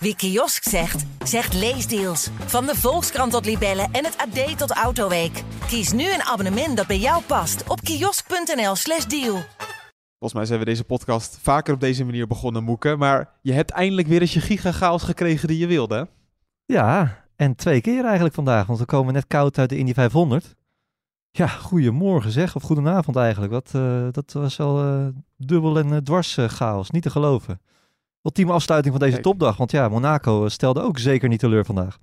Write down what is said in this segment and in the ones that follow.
Wie kiosk zegt, zegt leesdeals. Van de Volkskrant tot Libellen en het AD tot Autoweek. Kies nu een abonnement dat bij jou past op kiosk.nl/slash deal. Volgens mij zijn we deze podcast vaker op deze manier begonnen, Moeke. Maar je hebt eindelijk weer eens je gigachaos gekregen die je wilde. Ja, en twee keer eigenlijk vandaag, want we komen net koud uit de Indy 500. Ja, goedemorgen zeg, of goedenavond eigenlijk. Wat, eh, dat was wel eh, dubbel en eh, dwars eh, chaos, niet te geloven. Ultieme afsluiting van deze Kijk. topdag, want ja, Monaco eh, stelde ook zeker niet teleur vandaag.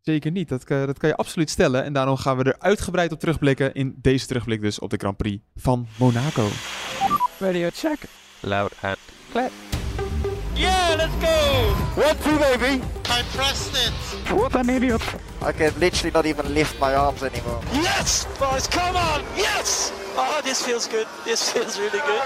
Zeker niet, dat, kan- dat kan je absoluut stellen. En daarom gaan we er uitgebreid op terugblikken in deze terugblik dus op de Grand Prix van Monaco. Radio check. Loud and clear. Yeah, let's go! One, two, baby. I pressed it. What an idiot. I can literally not even lift my arms anymore. Yes, boys, come on! Yes! Oh, this feels good. This feels really good.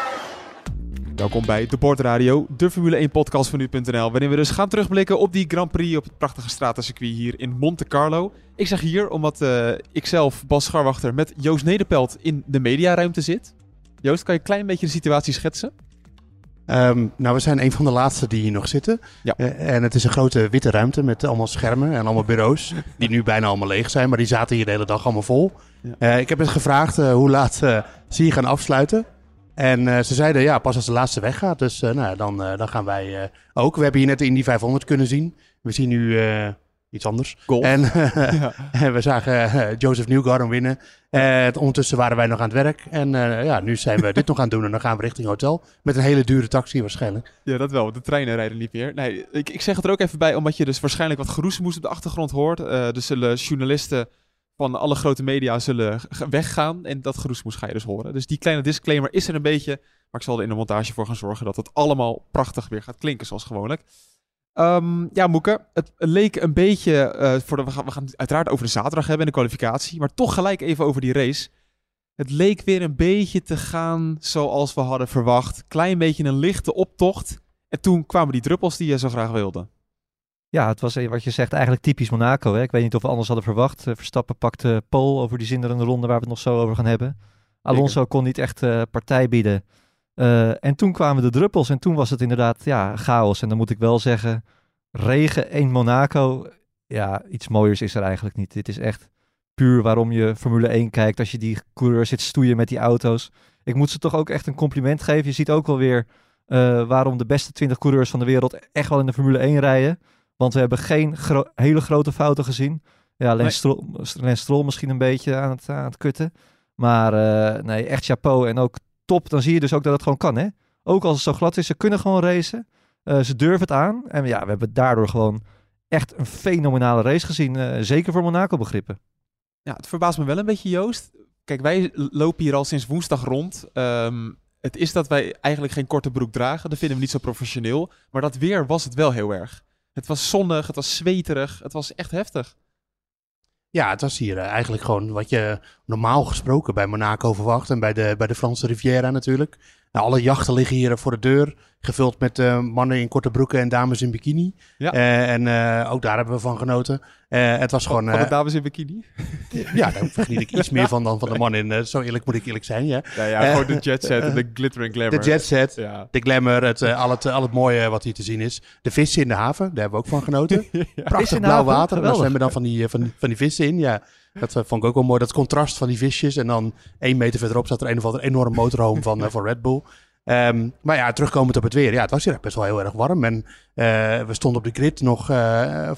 Welkom bij De Bord Radio, de Formule 1 podcast van nu.nl. Waarin we dus gaan terugblikken op die Grand Prix op het prachtige stratencircuit hier in Monte Carlo. Ik zeg hier omdat eh ik zelf, Bas Scharwachter, met Joost Nederpelt in de mediaruimte zit. Joost, kan je een klein beetje de situatie schetsen? Ehm, nou, we zijn een van de laatste die hier nog zitten. Ja. Eh, en het is een grote witte ruimte met allemaal schermen en allemaal bureaus. die nu bijna allemaal leeg zijn, maar die zaten hier de hele dag allemaal vol. Ja. Eh, ik heb het gevraagd eh, hoe laat eh, ze hier gaan afsluiten. En eh, ze zeiden ja, pas als de laatste weggaat. Dus eh, nou, dan, eh, dan gaan wij ook. We hebben hier net de Indy 500 kunnen zien. We zien nu iets anders. Golf. En Ja. we zagen Joseph Newgarden winnen. Ondertussen waren wij nog aan het werk. En ja, nu zijn we dit nog aan het doen. En dan gaan we richting hotel. Met een hele dure taxi waarschijnlijk. Ja, dat wel. De treinen rijden niet meer. Nee, ik, ik zeg het er ook even bij, omdat je dus waarschijnlijk wat geroezemoes op de achtergrond hoort. Eh er zullen journalisten van alle grote media zullen weggaan en dat geroezemoes ga je dus horen. Dus die kleine disclaimer is er een beetje, maar ik zal er in de montage voor gaan zorgen dat het allemaal prachtig weer gaat klinken zoals gewoonlijk. Ehm, ja, Moeke, het leek een beetje, eh, voor we, gaan, we gaan het uiteraard over de zaterdag hebben en de kwalificatie, maar toch gelijk even over die race. Het leek weer een beetje te gaan zoals we hadden verwacht. Klein beetje een lichte optocht. En toen kwamen die druppels die je zo graag wilde. Ja, het was eh, wat je zegt eigenlijk typisch Monaco. Hè? Ik weet niet of we anders hadden verwacht. Eh, Verstappen pakte pole over die zinderende ronde waar we het nog zo over gaan hebben. Alonso kon niet echt eh, partij bieden. Eh, en toen kwamen de druppels en toen was het inderdaad ja, chaos. En dan moet ik wel zeggen, regen in Monaco, ja, iets mooiers is er eigenlijk niet. Dit is echt puur waarom je Formule 1 kijkt als je die coureurs zit stoeien met die auto's. Ik moet ze toch ook echt een compliment geven. Je ziet ook wel weer eh, waarom de beste 20 coureurs van de wereld echt wel in de Formule 1 rijden. Want we hebben geen gro- hele grote fouten gezien. Ja. Stroll, Lance Stroll misschien een beetje aan het, aan het kutten. Maar eh, nee, echt chapeau en ook top. Dan zie je dus ook dat het gewoon kan, hè? Ook als het zo glad is, ze kunnen gewoon racen. Eh, ze durven het aan. En ja, we hebben daardoor gewoon echt een fenomenale race gezien. eh, zeker voor Monaco begrippen. Ja, het verbaast me wel een beetje, Joost. Kijk, wij lopen hier al sinds woensdag rond. Ehm, het is dat wij eigenlijk geen korte broek dragen. Dat vinden we niet zo professioneel. Maar dat weer was het wel heel erg. Het was zonnig, het was zweterig, het was echt heftig. Ja, het was hier eh, eigenlijk gewoon wat je normaal gesproken bij Monaco verwacht. En bij de, bij de Franse Riviera natuurlijk. Nou, alle jachten liggen hier voor de deur. Gevuld met eh, mannen in korte broeken en dames in bikini. Ja. Eh, en eh, ook daar hebben we van genoten. Eh, het was gewoon... Van de dames in bikini. ja, daar geniet ik iets meer van dan van de man in. zo eerlijk moet ik eerlijk zijn, ja. Ja, ja, gewoon de jet set en de glitter en glamour. De jet set. Ja. De glamour, het, eh, al, het, al het mooie wat hier te zien is. De vissen in de haven, daar hebben we ook van genoten. Prachtig blauw haven, water. En daar zwemmen dan van die, van, die- van die vissen in. Ja, dat eh, vond ik ook wel mooi. Dat contrast van die visjes. En dan één meter verderop staat er een of ander enorm motorhome van, eh, van Red Bull. Ehm, maar ja, terugkomend op het weer. Ja, het was hier echt best wel heel erg warm. En eh, we stonden op de grid nog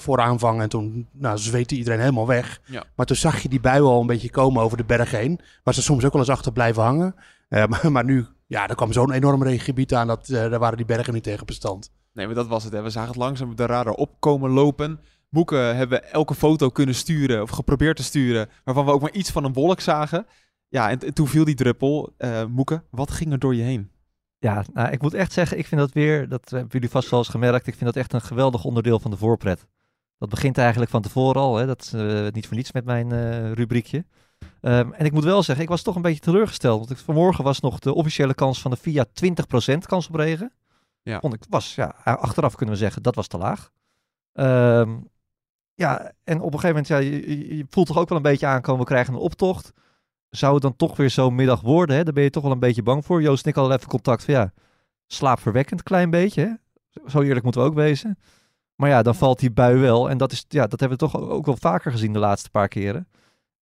voor aanvang. En toen nou, zweette iedereen helemaal weg. Ja. Maar toen zag je die bui al een beetje komen over de berg heen. Waar ze soms ook wel eens achter blijven hangen. Maar, maar nu, ja, er kwam zo'n enorm regengebied aan. Dat, daar waren die bergen niet tegen bestand. Nee, maar dat was het. Hè. We zagen het langzaam op de radar opkomen lopen. Boeken hebben elke foto kunnen sturen, of geprobeerd te sturen, waarvan we ook maar iets van een wolk zagen. Ja, en, en toen viel die druppel. Eh Moeke, wat ging er door je heen? Ja, nou, ik moet echt zeggen, ik vind dat weer, dat hebben jullie vast wel eens gemerkt, ik vind dat echt een geweldig onderdeel van de voorpret. Dat begint eigenlijk van tevoren al, hè? dat is eh, niet voor niets met mijn eh, rubriekje. Ehm, en ik moet wel zeggen, ik was toch een beetje teleurgesteld, want ik, vanmorgen was nog de officiële kans van de FIA 20% kans op regen. Ja. Vond ik, was, ja, achteraf kunnen we zeggen, dat was te laag. Ehm, ja, en op een gegeven moment, ja, je, je- voelt toch ook wel een beetje aankomen, we krijgen een optocht. Zou het dan toch weer zo'n middag worden? Hè? Daar ben je toch wel een beetje bang voor. Joost en ik hadden even contact van ja, slaapverwekkend klein beetje. Hè? Zo eerlijk moeten we ook wezen. Maar ja, dan valt die bui wel. En dat, is, ja, dat hebben we toch ook wel vaker gezien de laatste paar keren.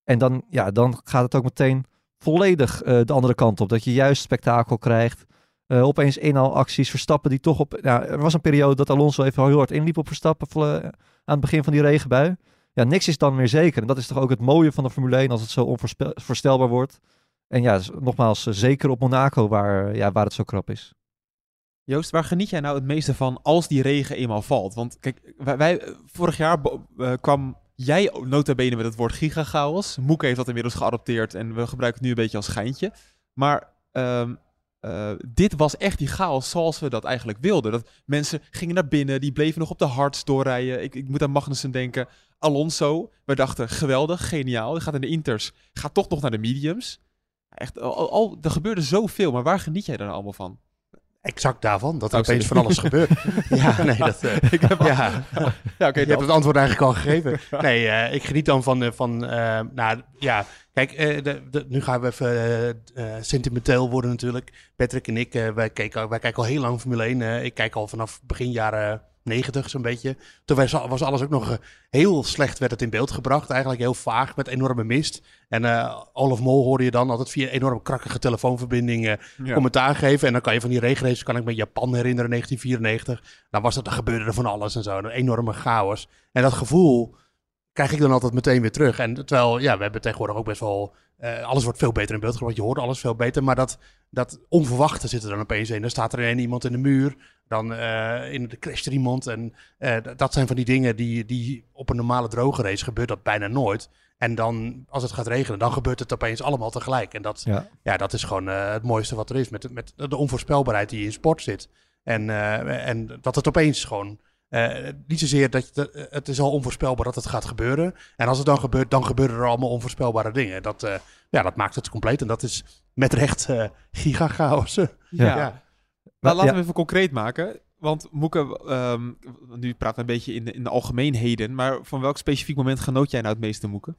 En dan, ja, dan gaat het ook meteen volledig eh, de andere kant op. Dat je juist spektakel krijgt. Uh, opeens eenhaal acties. Verstappen die toch op... Ja, er was een periode dat Alonso even heel hard inliep op Verstappen aan het begin van die regenbui. Ja, niks is dan meer zeker. En dat is toch ook het mooie van de Formule 1 als het zo onvoorstelbaar wordt. En ja, dus nogmaals, zeker op Monaco waar, ja, waar het zo krap is. Joost, waar geniet jij nou het meeste van als die regen eenmaal valt? Want kijk, wij, vorig jaar kwam jij nota bene met het woord gigachaos. Moeke heeft dat inmiddels geadopteerd en we gebruiken het nu een beetje als schijntje. Maar um, uh, dit was echt die chaos zoals we dat eigenlijk wilden. Dat mensen gingen naar binnen, die bleven nog op de hards doorrijden. Ik, ik moet aan Magnussen denken. Alonso, we dachten geweldig, geniaal. Die gaat in de inters, gaat toch nog naar de mediums. Echt, al, al, er gebeurde zoveel, maar waar geniet jij nou allemaal van? Exact daarvan. Dat er oh, opeens van alles gebeurt. ja, nee, dat... Uh, ik heb ja. ja okay, je hebt het antwoord eigenlijk al gegeven. Nee, uh, ik geniet dan van... Uh, van nou, ja, kijk, de, de, nu gaan we even sentimenteel worden natuurlijk. Patrick en ik, wij, kijken, wij kijken al heel lang Formule 1. ik kijk al vanaf begin jaren 90 zo'n beetje. Toen was alles ook nog heel slecht werd het in beeld gebracht. Eigenlijk heel vaag met enorme mist. En uh, Olaf Mol hoorde je dan altijd via enorm krakkige telefoonverbindingen commentaar geven. En dan kan je van die regenraces, kan ik me Japan herinneren, 1994. Dan was dat, dan gebeurde er van alles en zo. Een enorme chaos. En dat gevoel krijg ik dan altijd meteen weer terug. En terwijl, ja, we hebben tegenwoordig ook best wel... Uh, alles wordt veel beter in beeld gebracht. Je hoort alles veel beter. Maar dat, dat onverwachte zit er dan opeens in. Dan staat er een iemand in de muur. Dan uh, in de crasht er iemand. En uh, dat zijn van die dingen die, die op een normale droge race gebeurt dat bijna nooit. En dan, als het gaat regenen, dan gebeurt het opeens allemaal tegelijk. En dat, ja. ja dat is gewoon uh, het mooiste wat er is. Met, met de onvoorspelbaarheid die in sport zit. En, en dat het opeens gewoon. Niet zozeer dat je, het is al onvoorspelbaar dat het gaat gebeuren. En als het dan gebeurt, dan gebeuren er allemaal onvoorspelbare dingen. Dat, ja, dat maakt het compleet. En dat is met recht uh, gigachaos. ja. ja. Nou, laten we even concreet maken. Want Moeke, um, nu we een beetje in de, in de algemeenheden. Maar van welk specifiek moment genoot jij nou het meeste, Moeke?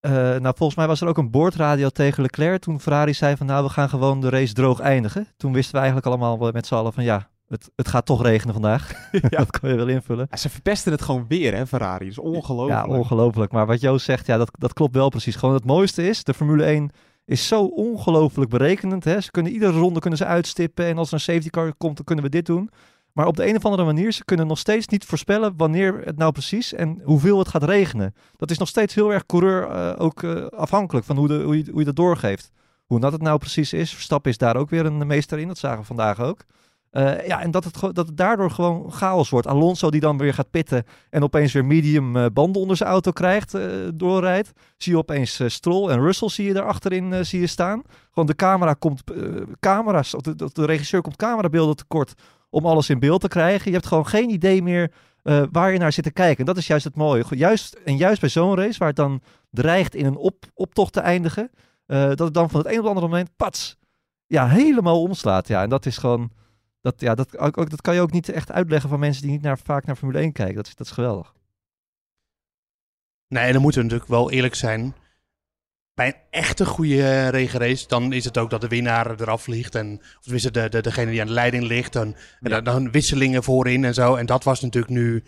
Uh, nou, volgens mij was er ook een boordradio tegen Leclerc toen Ferrari zei van nou, we gaan gewoon de race droog eindigen. Toen wisten we eigenlijk allemaal met z'n allen van ja, het, het gaat toch regenen vandaag. ja. dat kan je wel invullen. Ja, ze verpesten het gewoon weer, hè, Ferrari. Dat is ongelooflijk. Ja, ongelooflijk. Maar wat Joost zegt, ja, dat, dat klopt wel precies. Gewoon het mooiste is, de Formule 1 is zo ongelooflijk berekenend. Hè? Ze kunnen iedere ronde kunnen ze uitstippen en als er een safety car komt, dan kunnen we dit doen. Maar op de een of andere manier, ze kunnen nog steeds niet voorspellen wanneer het nou precies en hoeveel het gaat regenen. Dat is nog steeds heel erg coureur uh, ook uh, afhankelijk van hoe, de, hoe, je, hoe je dat doorgeeft. Hoe dat het nou precies is. Verstappen is daar ook weer een meester in, dat zagen we vandaag ook. Uh, ja, en dat het, dat het daardoor gewoon chaos wordt. Alonso die dan weer gaat pitten en opeens weer medium uh, banden onder zijn auto krijgt, uh, doorrijdt. Zie je opeens Stroll en Russell zie je daar achterin zie je staan. Gewoon de camera komt, camera's, of de, de, regisseur komt camerabeelden tekort om alles in beeld te krijgen. Je hebt gewoon geen idee meer waar je naar zit te kijken. En dat is juist het mooie. Juist, en juist bij zo'n race waar het dan dreigt in een op, optocht te eindigen, dat het dan van het een op het andere moment, pats, ja, helemaal omslaat. Ja, en dat is gewoon dat, ja, dat, ook, dat kan je ook niet echt uitleggen van mensen die niet naar, vaak naar Formule 1 kijken. Dat is, dat is geweldig. Nee, dan moeten we natuurlijk wel eerlijk zijn. Bij een echte goede regenrace, dan is het ook dat de winnaar eraf vliegt. En, of tenminste, de, de, degene die aan de leiding ligt. En, en dan, wisselingen voorin en zo. En dat was natuurlijk nu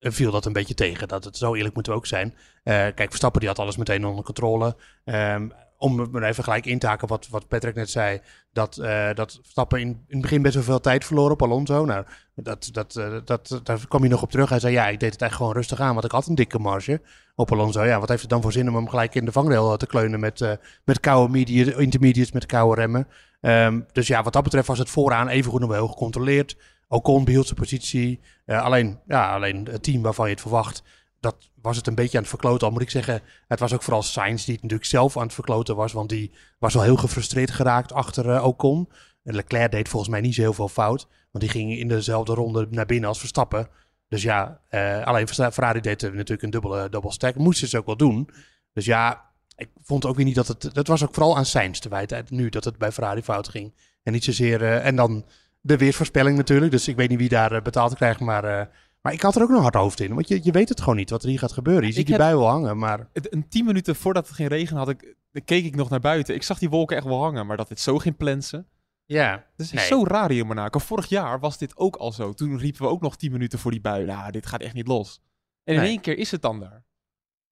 viel dat een beetje tegen. Dat het zo eerlijk moeten we ook zijn. Uh, kijk, Verstappen die had alles meteen onder controle. Um, om er even gelijk in te haken wat, wat Patrick net zei, dat, uh, dat Stappen in, in het begin best wel veel tijd verloren op Alonso. Nou, dat, dat, uh, dat, daar kwam hij nog op terug. Hij zei, ja, ik deed het echt gewoon rustig aan, want ik had een dikke marge op Alonso. Ja, wat heeft het dan voor zin om hem gelijk in de vangrail te kleunen met, met koude media, intermediates, met koude remmen. Um, dus ja, wat dat betreft was het vooraan even goed nog wel gecontroleerd. Ocon behield zijn positie. alleen, ja, alleen het team waarvan je het verwacht, dat was het een beetje aan het verkloten. Al moet ik zeggen, het was ook vooral Sainz die het natuurlijk zelf aan het verkloten was. Want die was wel heel gefrustreerd geraakt achter uh, Ocon. En Leclerc deed volgens mij niet zo heel veel fout. Want die ging in dezelfde ronde naar binnen als Verstappen. Dus ja, uh, alleen Ferrari deed natuurlijk een dubbele double stack. Moesten ze ook wel doen. Dus ja, ik vond ook weer niet dat het... Dat was ook vooral aan Sainz te wijten nu dat het bij Ferrari fout ging. En niet zozeer... En dan de weersvoorspelling natuurlijk. Dus ik weet niet wie daar betaald krijgt, maar... Maar ik had er ook nog hard hoofd in. Want je, je weet het gewoon niet wat er hier gaat gebeuren. Je ziet die bui wel hangen, maar... Een tien minuten voordat het ging regenen, had ik, keek ik nog naar buiten. Ik zag die wolken echt wel hangen. Maar dat het zo ging plensen... Ja, Dat is Nee. zo raar hier in Monaco. Vorig jaar was dit ook al zo. Toen riepen we ook nog 10 minuten voor die bui. Nou, dit gaat echt niet los. En in Nee. één keer is het dan daar.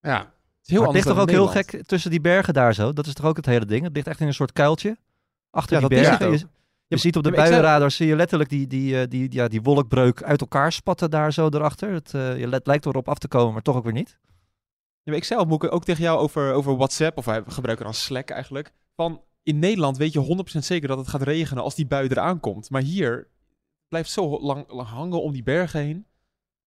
ja. Het is heel maar het ligt toch ook heel gek tussen die bergen daar zo. Dat is toch ook het hele ding. Het ligt echt in een soort kuiltje. Achter Ja, die dat is bergen. het Je, ziet op de zei- buienradar zie je letterlijk die, die, eh, die, ja, die wolkbreuk uit elkaar spatten daar zo erachter. Het, eh, je let, lijkt erop af te komen, maar toch ook weer niet. Ja, maar ik zei al, Moeke, ook tegen jou over, over WhatsApp, of wij gebruiken dan Slack eigenlijk. Van in Nederland weet je 100% zeker dat het gaat regenen als die bui eraan komt. Maar hier blijft zo lang, lang hangen om die bergen heen.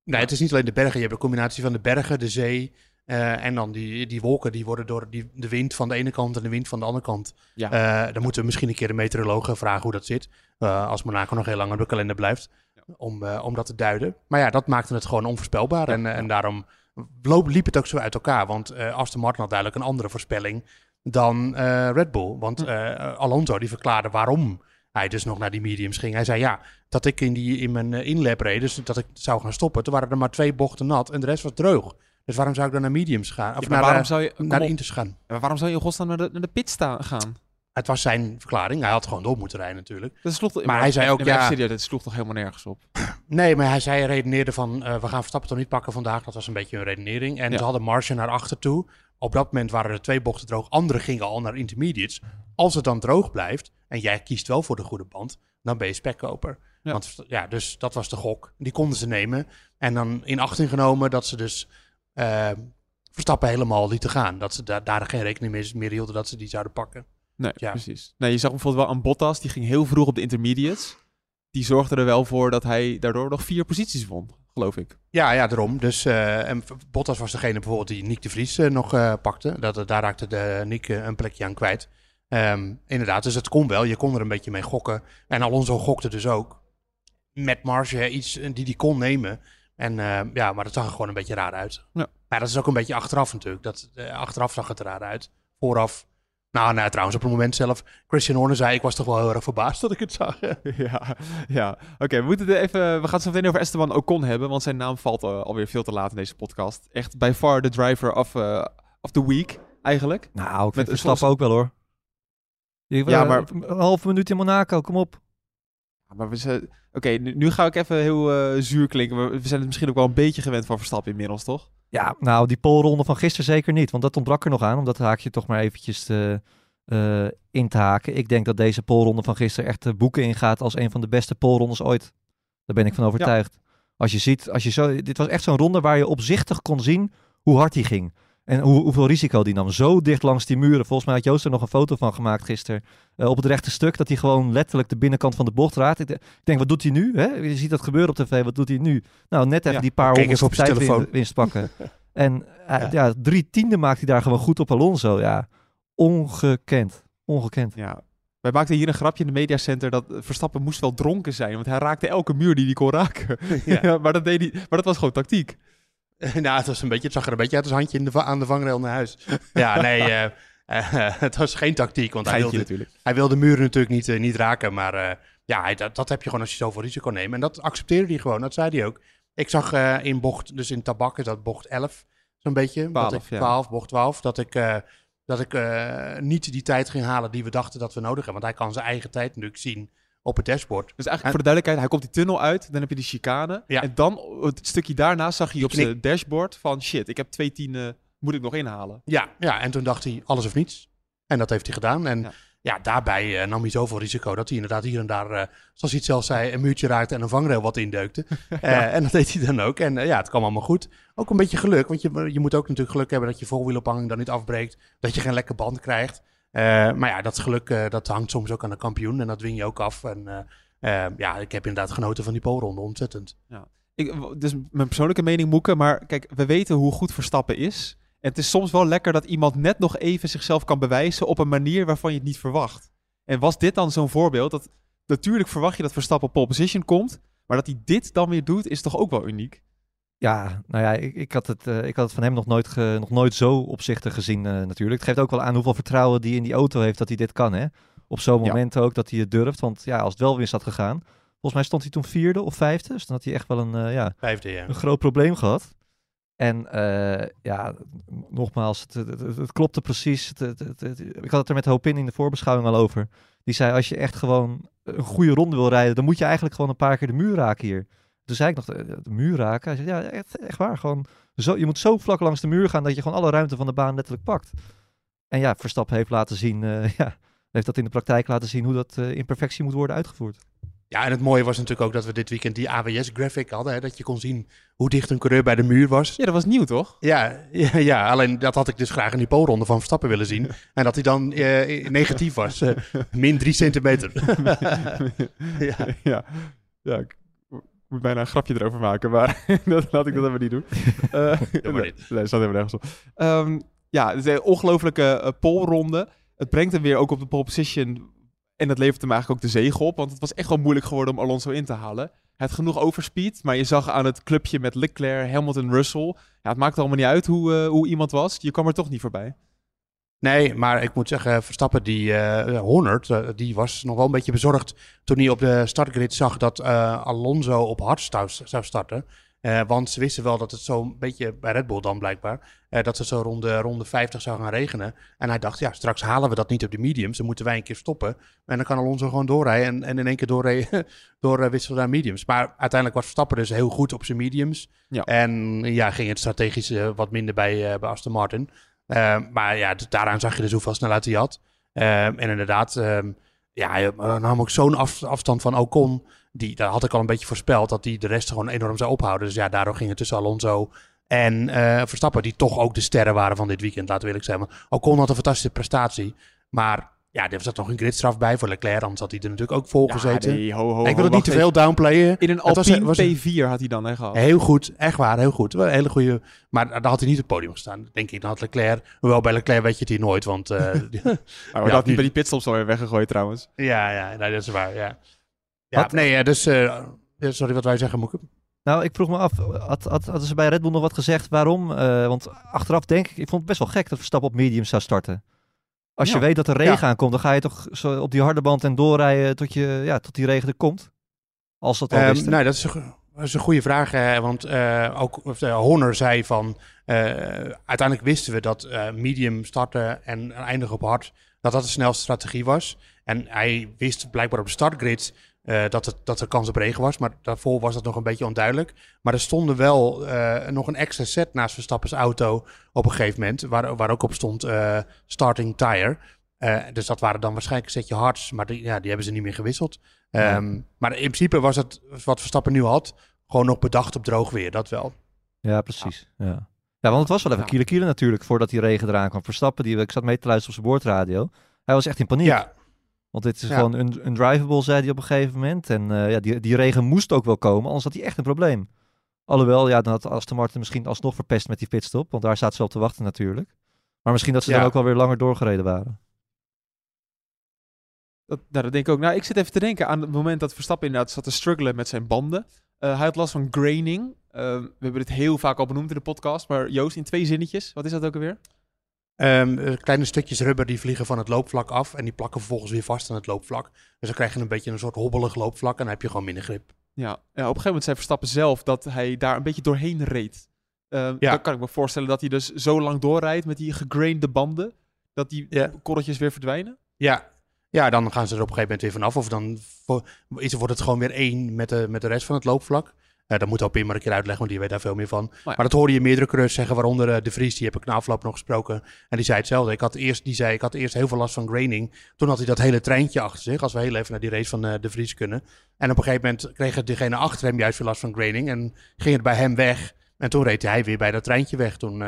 Nee, het is niet alleen de bergen. Je hebt een combinatie van de bergen, de zee eh, en dan die, die wolken. Die worden door die, de wind van de ene kant en de wind van de andere kant. Ja. Eh, dan moeten we misschien een keer de meteorologen vragen hoe dat zit. eh, als Monaco nog heel lang op de kalender blijft. Om, om dat te duiden. Maar ja, dat maakte het gewoon onvoorspelbaar. En, en daarom liep het ook zo uit elkaar. Want Aston Martin had duidelijk een andere voorspelling dan Red Bull. Want Hm. Alonso die verklaarde waarom hij dus nog naar die mediums ging. Hij zei ja, dat ik in, die, in mijn inlap reed, dus dat ik zou gaan stoppen. Toen waren er maar twee bochten nat en de rest was droog. Dus waarom zou ik dan naar mediums gaan? Of Ja, maar naar, waarom eh, zou je, kom naar inters gaan? Maar waarom zou je in godsnaam naar de, naar de pit staan, gaan? Het was zijn verklaring. Hij had gewoon door moeten rijden natuurlijk. Dat sloeg, toch- Maar hij zei ook, maar ja- serieus, het sloeg toch helemaal nergens op? Nee, maar hij zei, redeneerde van, eh, we gaan Verstappen toch niet pakken vandaag. Dat was een beetje een redenering. En Ja. ze hadden marge naar achter toe. Op dat moment waren er twee bochten droog. Andere gingen al naar intermediates. Als het dan droog blijft en jij kiest wel voor de goede band, dan ben je spekkoper. Ja. Want ja, dus dat was de gok. Die konden ze nemen. En dan in achting genomen dat ze dus eh, Verstappen helemaal lieten gaan. Dat ze da- daar geen rekening mee, meer hielden dat ze die zouden pakken. Nee, Ja. precies. Nee, je zag bijvoorbeeld wel aan Bottas, die ging heel vroeg op de intermediates. Die zorgde er wel voor dat hij daardoor nog vier posities won, geloof ik. Ja, ja, daarom. Dus eh, en Bottas was degene bijvoorbeeld die Nick de Vries eh, nog eh, pakte. Dat, daar raakte de Nick een plekje aan kwijt. Ehm, inderdaad, dus het kon wel. Je kon er een beetje mee gokken. En Alonso gokte dus ook. Met marge iets die hij kon nemen. En eh, ja, maar dat zag er gewoon een beetje raar uit. Ja. Maar dat is ook een beetje achteraf natuurlijk. Dat, eh, achteraf zag het er raar uit. Vooraf. Nou, nou, trouwens, op het moment zelf. Christian Horner zei: Ik was toch wel heel erg verbaasd dat ik het zag. ja, ja. Oké, we moeten het even. We gaan het zo meteen over Esteban Ocon hebben, want zijn naam valt eh, alweer veel te laat in deze podcast. Echt by far de driver of, eh, of the week, eigenlijk. Nou, ik Met vind een ook wel hoor. Je- Ja, maar- Een halve minuut in Monaco, kom op. Maar we zijn. Oké, nu, nu ga ik even heel eh, zuur klinken. maar We zijn het misschien ook wel een beetje gewend van Verstappen inmiddels, toch? Ja, nou, die polronde van gisteren zeker niet. Want dat ontbrak er nog aan, om dat haakje toch maar eventjes te, eh, in te haken. Ik denk dat deze polronde van gisteren echt de boeken ingaat als een van de beste polrondes ooit. Daar ben ik van overtuigd. Als je ziet, als je zo, dit was echt zo'n ronde waar je opzichtig kon zien hoe hard hij ging. En hoe, hoeveel risico die nam. Zo dicht langs die muren. Volgens mij had Joost er nog een foto van gemaakt gisteren. eh, op het rechte stuk. Dat hij gewoon letterlijk de binnenkant van de bocht raakt. Ik de- ik denk, wat doet hij nu? Hè? Je ziet dat gebeuren op tv. Wat doet hij nu? Nou, net even Ja, die paar honderd tijdwinst pakken. En eh, Ja. ja. drie tiende maakt hij daar gewoon goed op Alonso. Ja, ongekend. Ongekend. Ja. Wij maakten hier een grapje in de mediacenter dat Verstappen moest wel dronken zijn, want hij raakte elke muur die hij kon raken. Ja. Ja, maar, dat deed hij, maar dat was gewoon tactiek. nou, het, was een beetje, het zag er een beetje uit als handje in de, va- aan de vangrail naar huis. ja, nee, eh, eh, het was geen tactiek. Want hij wilde, natuurlijk. hij wilde de muren natuurlijk niet, eh, niet raken. Maar ja, hij, dat, dat heb je gewoon als je zoveel risico neemt. En dat accepteerde hij gewoon, dat zei hij ook. Ik zag in bocht, dus in tabak is dat bocht 11, zo'n beetje. dat 12, ik, ja. 12, bocht 12. Dat ik, dat ik niet die tijd ging halen die we dachten dat we nodig hebben. Want hij kan zijn eigen tijd natuurlijk zien op het dashboard. Dus eigenlijk voor de duidelijkheid, hij komt die tunnel uit, dan heb je die chicane. Ja. En dan, het stukje daarna, zag je op knik. zijn dashboard van shit, ik heb twee tienen, moet ik nog inhalen. Ja, ja, en toen dacht hij alles of niets. En dat heeft hij gedaan. En Ja. ja, daarbij eh, nam hij zoveel risico dat hij inderdaad hier en daar, eh, zoals hij het zelf zei, een muurtje raakte en een vangrail wat indeukte. Eh, en dat deed hij dan ook. En ja, het kwam allemaal goed. Ook een beetje geluk, want je, je moet ook natuurlijk geluk hebben dat je voorwielophanging dan niet afbreekt. Dat je geen lekke band krijgt. Eh, maar ja, dat geluk eh, dat hangt soms ook aan de kampioen en dat win je ook af. En eh, ja, ik heb inderdaad genoten van die polronde, ontzettend. Ik, dus mijn persoonlijke mening, Moeke, maar kijk, we weten hoe goed Verstappen is. En het is soms wel lekker dat iemand net nog even zichzelf kan bewijzen op een manier waarvan je het niet verwacht. En was dit dan zo'n voorbeeld? Dat, natuurlijk verwacht je dat Verstappen op pole position komt, maar dat hij dit dan weer doet, is toch ook wel uniek? Ja, nou ja, ik, ik, had het, eh, ik had het van hem nog nooit, ge- nog nooit zo opzichtig gezien eh, natuurlijk. Het geeft ook wel aan hoeveel vertrouwen die in die auto heeft dat hij dit kan. Hè? Op zo'n Ja. moment ook dat hij het durft. Want ja, als het wel winst had gegaan. Volgens mij stond hij toen vierde of vijfde. Dus dan had hij echt wel een, eh, ja, Vijfde, ja. een groot probleem gehad. En ja, nogmaals, het, het, het- het klopte precies. Ik had het er met Hopin in de voorbeschouwing al over. Die zei, als je echt gewoon een goede ronde wil rijden, dan moet je eigenlijk gewoon een paar keer de muur raken hier. Toen zei ik nog, de, de muur raken? Hij zei, ja, echt, echt waar. Gewoon zo, je moet zo vlak langs de muur gaan dat je gewoon alle ruimte van de baan letterlijk pakt. En ja, Verstappen heeft laten zien, eh, ja, heeft dat in de praktijk laten zien hoe dat eh, in perfectie moet worden uitgevoerd. Ja, en het mooie was natuurlijk ook dat we dit weekend die AWS-graphic hadden. Hè, dat je kon zien hoe dicht een coureur bij de muur was. Ja, dat was nieuw, toch? Ja, ja, ja, alleen dat had ik dus graag in die polronde van Verstappen willen zien. En dat hij dan eh, negatief was. Eh, min drie centimeter. ja. ja. Ja, ik moet bijna een grapje erover maken, maar dat, laat ik dat even niet doen. Uh, maar niet. Nee, dat staat helemaal nergens op. Ehm, ja, het is een ongelofelijke uh, polronde. Het brengt hem weer ook op de pole position. En dat levert hem eigenlijk ook de zege op. Want het was echt wel moeilijk geworden om Alonso in te halen. Hij had genoeg overspeed. Maar je zag aan het clubje met Leclerc, Hamilton, Russell. Ja, het maakte allemaal niet uit hoe, uh, hoe iemand was. Je kwam er toch niet voorbij. Nee, maar ik moet zeggen, Verstappen, die uh, Horner, uh, die was nog wel een beetje bezorgd toen hij op de startgrid zag dat uh, Alonso op hard zou starten. Want ze wisten wel dat het zo'n beetje bij Red Bull dan blijkbaar, dat ze zo rond de ronde 50 zou gaan regenen. En hij dacht, ja, straks halen we dat niet op de mediums, dan moeten wij een keer stoppen. En dan kan Alonso gewoon doorrijden en, en in één keer doorrijden, door wisselen naar mediums. Maar uiteindelijk was Verstappen dus heel goed op zijn mediums. Ja. En ja, ging het strategisch wat minder bij, bij Aston Martin. Maar ja, daaraan zag je dus hoeveel snelheid hij had. en inderdaad, ja, dan nam ook zo'n af, afstand van Ocon die, daar had ik al een beetje voorspeld dat die de rest gewoon enorm zou ophouden. Dus ja, daardoor ging het tussen Alonso en uh, Verstappen, die toch ook de sterren waren van dit weekend, laten we eerlijk zijn. Ocon had een fantastische prestatie, maar ja, er zat nog een gridstraf bij voor Leclerc, anders had hij er natuurlijk ook vol gezeten. Ja, nee, ho, ho, ik wil het niet te veel downplayen. In een Alpine was, was P4 had hij dan hè, gehad. Heel goed, echt waar, heel goed. Een hele goede, maar daar had hij niet op het podium gestaan, denk ik. Dan had Leclerc, hoewel bij Leclerc weet je het hier nooit, want... Uh, maar ja, had hij bij die pitstops alweer weggegooid trouwens. Ja, ja, nee, dat is waar, ja. Ja, wat? nee, dus... Uh, sorry, wat wij zeggen, Moeke. Nou, ik vroeg me af, had, had, hadden ze bij Red Bull nog wat gezegd waarom? Uh, want achteraf denk ik, ik vond het best wel gek dat Verstappen op medium zou starten. Als je weet dat er regen aankomt, dan ga je toch zo op die harde band en doorrijden tot, je, ja, tot die regen er komt? Als dat al um, is. Nee, dat is, een, dat is een goede vraag. Hè, want uh, ook uh, Horner zei van, uiteindelijk wisten we dat medium starten en eindigen op hard, dat dat de snelste strategie was. En hij wist blijkbaar op de startgrid uh, dat, het, dat er kans op regen was. Maar daarvoor was dat nog een beetje onduidelijk. Maar er stonden wel uh, nog een extra set naast Verstappens auto op een gegeven moment. Waar, waar ook op stond uh, starting tire. dus dat waren dan waarschijnlijk een setje hards. Maar die, ja, die hebben ze niet meer gewisseld. Ja. Um, maar in principe was het wat Verstappen nu had. Gewoon nog bedacht op droog weer. Dat wel. Ja, precies. Ja. ja. Ja, want het was wel even kiele kiele natuurlijk voordat die regen eraan kwam. Verstappen, die, ik zat mee te luisteren op zijn boordradio. Hij was echt in paniek. Ja. Want dit is ja. gewoon un undrivable, zei hij op een gegeven moment. En uh, ja, die, die regen moest ook wel komen, anders had hij echt een probleem. Alhoewel, ja, dan had Aston Martin misschien alsnog verpest met die pitstop. Want daar staat ze op te wachten natuurlijk. Maar misschien dat ze ja. dan ook wel weer langer doorgereden waren. Dat, nou, dat denk ik ook. Nou, ik zit even te denken aan het moment dat Verstappen inderdaad zat te struggelen met zijn banden. Uh, hij had last van graining. Uh, we hebben dit heel vaak al benoemd in de podcast. Maar Joost, in twee zinnetjes. Wat is dat ook alweer? Um, kleine stukjes rubber die vliegen van het loopvlak af en die plakken vervolgens weer vast aan het loopvlak. Dus dan krijg je een beetje een soort hobbelig loopvlak en dan heb je gewoon minder grip. Ja, ja op een gegeven moment zei Verstappen zelf dat hij daar een beetje doorheen reed. Uh, ja. Dan kan ik me voorstellen dat hij dus zo lang doorrijdt met die gegrainde banden, dat die ja. korreltjes weer verdwijnen. Ja. ja, dan gaan ze er op een gegeven moment weer vanaf. Of dan wordt het gewoon weer één met de, met de rest van het loopvlak. Uh, dat moet Alpine maar een keer uitleggen, want die weet daar veel meer van. Oh ja. Maar dat hoorde je meerdere coureurs zeggen, waaronder uh, De Vries, die heb ik na afloop nog gesproken. En die zei hetzelfde. Ik had eerst, die zei, ik had eerst heel veel last van graining. Toen had hij dat hele treintje achter zich, als we heel even naar die race van uh, De Vries kunnen. En op een gegeven moment kreeg degene achter hem juist weer last van graining. En ging het bij hem weg. En toen reed hij weer bij dat treintje weg. Toen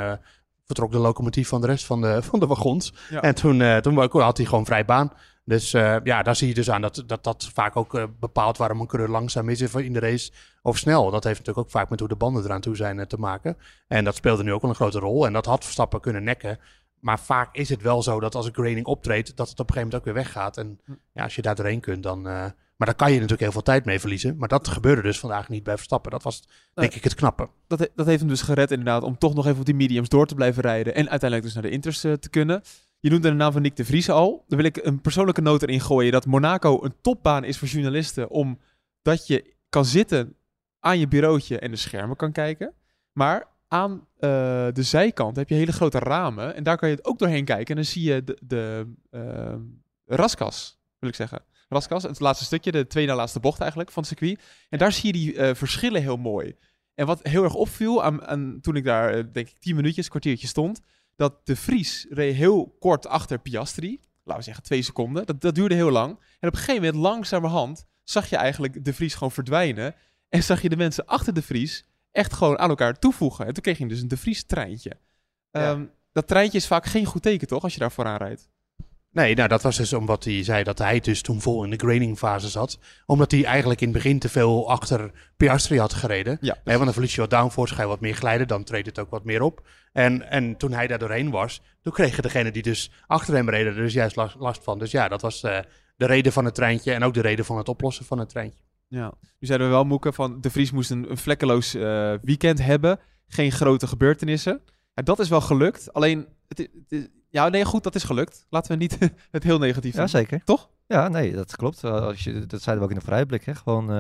vertrok de locomotief van de rest van de, van de wagons. Ja. En toen, toen had hij gewoon vrij baan. Dus uh, ja, daar zie je dus aan dat dat, dat vaak ook uh, bepaalt waarom een coureur langzaam is in de race of snel. Dat heeft natuurlijk ook vaak met hoe de banden eraan toe zijn uh, te maken. En dat speelde nu ook wel een grote rol. En dat had Verstappen kunnen nekken. Maar vaak is het wel zo dat als een graining optreedt, dat het op een gegeven moment ook weer weggaat. En ja, als je daar doorheen kunt, dan... maar daar kan je natuurlijk heel veel tijd mee verliezen. Maar dat gebeurde dus vandaag niet bij Verstappen. Dat was denk ik het knappe. Dat, he dat heeft hem dus gered inderdaad om toch nog even op die mediums door te blijven rijden. En uiteindelijk dus naar de inters te kunnen. Je noemde de naam van Nick de Vries al. Dan wil ik een persoonlijke noot erin gooien dat Monaco een topbaan is voor journalisten. Omdat je kan zitten aan je bureautje en de schermen kan kijken. Maar aan uh, de zijkant heb je hele grote ramen. En daar kan je het ook doorheen kijken. En dan zie je de, de uh, raskas. wil ik zeggen. Raskas, het laatste stukje, de tweede laatste bocht eigenlijk van het circuit. En daar zie je die eh, verschillen heel mooi. En wat heel erg opviel aan, aan toen ik daar, eh, denk ik, tien minuutjes, kwartiertje stond, dat de Vries reed heel kort achter Piastri. Laten we zeggen twee seconden. Dat, dat duurde heel lang. En op een gegeven moment, langzamerhand, zag je eigenlijk de Vries gewoon verdwijnen. En zag je de mensen achter de Vries echt gewoon aan elkaar toevoegen. En toen kreeg je dus een de Vries treintje. Ja. Ehm, dat treintje is vaak geen goed teken, toch? Als je daar vooraan rijdt. Nee, nou dat was dus omdat hij zei dat hij dus toen vol in de graining fase zat. Omdat hij eigenlijk in het begin te veel achter Piastri had gereden. Ja. Nee, want dan verlies je wat downforce, ga je wat meer glijden, dan treedt het ook wat meer op. En, en toen hij daar doorheen was, toen kregen degene die dus achter hem reden er dus juist last, last van. Dus ja, dat was eh, de reden van het treintje en ook de reden van het oplossen van het treintje. Ja. Nu zeiden we wel, Moeke, van de Vries moest een, een vlekkeloos eh, weekend hebben. Geen grote gebeurtenissen. Ja, dat is wel gelukt. Alleen, het, ja, nee, goed, dat is gelukt. Laten we niet het heel negatief Ja, doen. zeker. Toch? Ja, nee, dat klopt. Als je, dat zeiden we ook in de vrijblik. Hè? Gewoon, eh,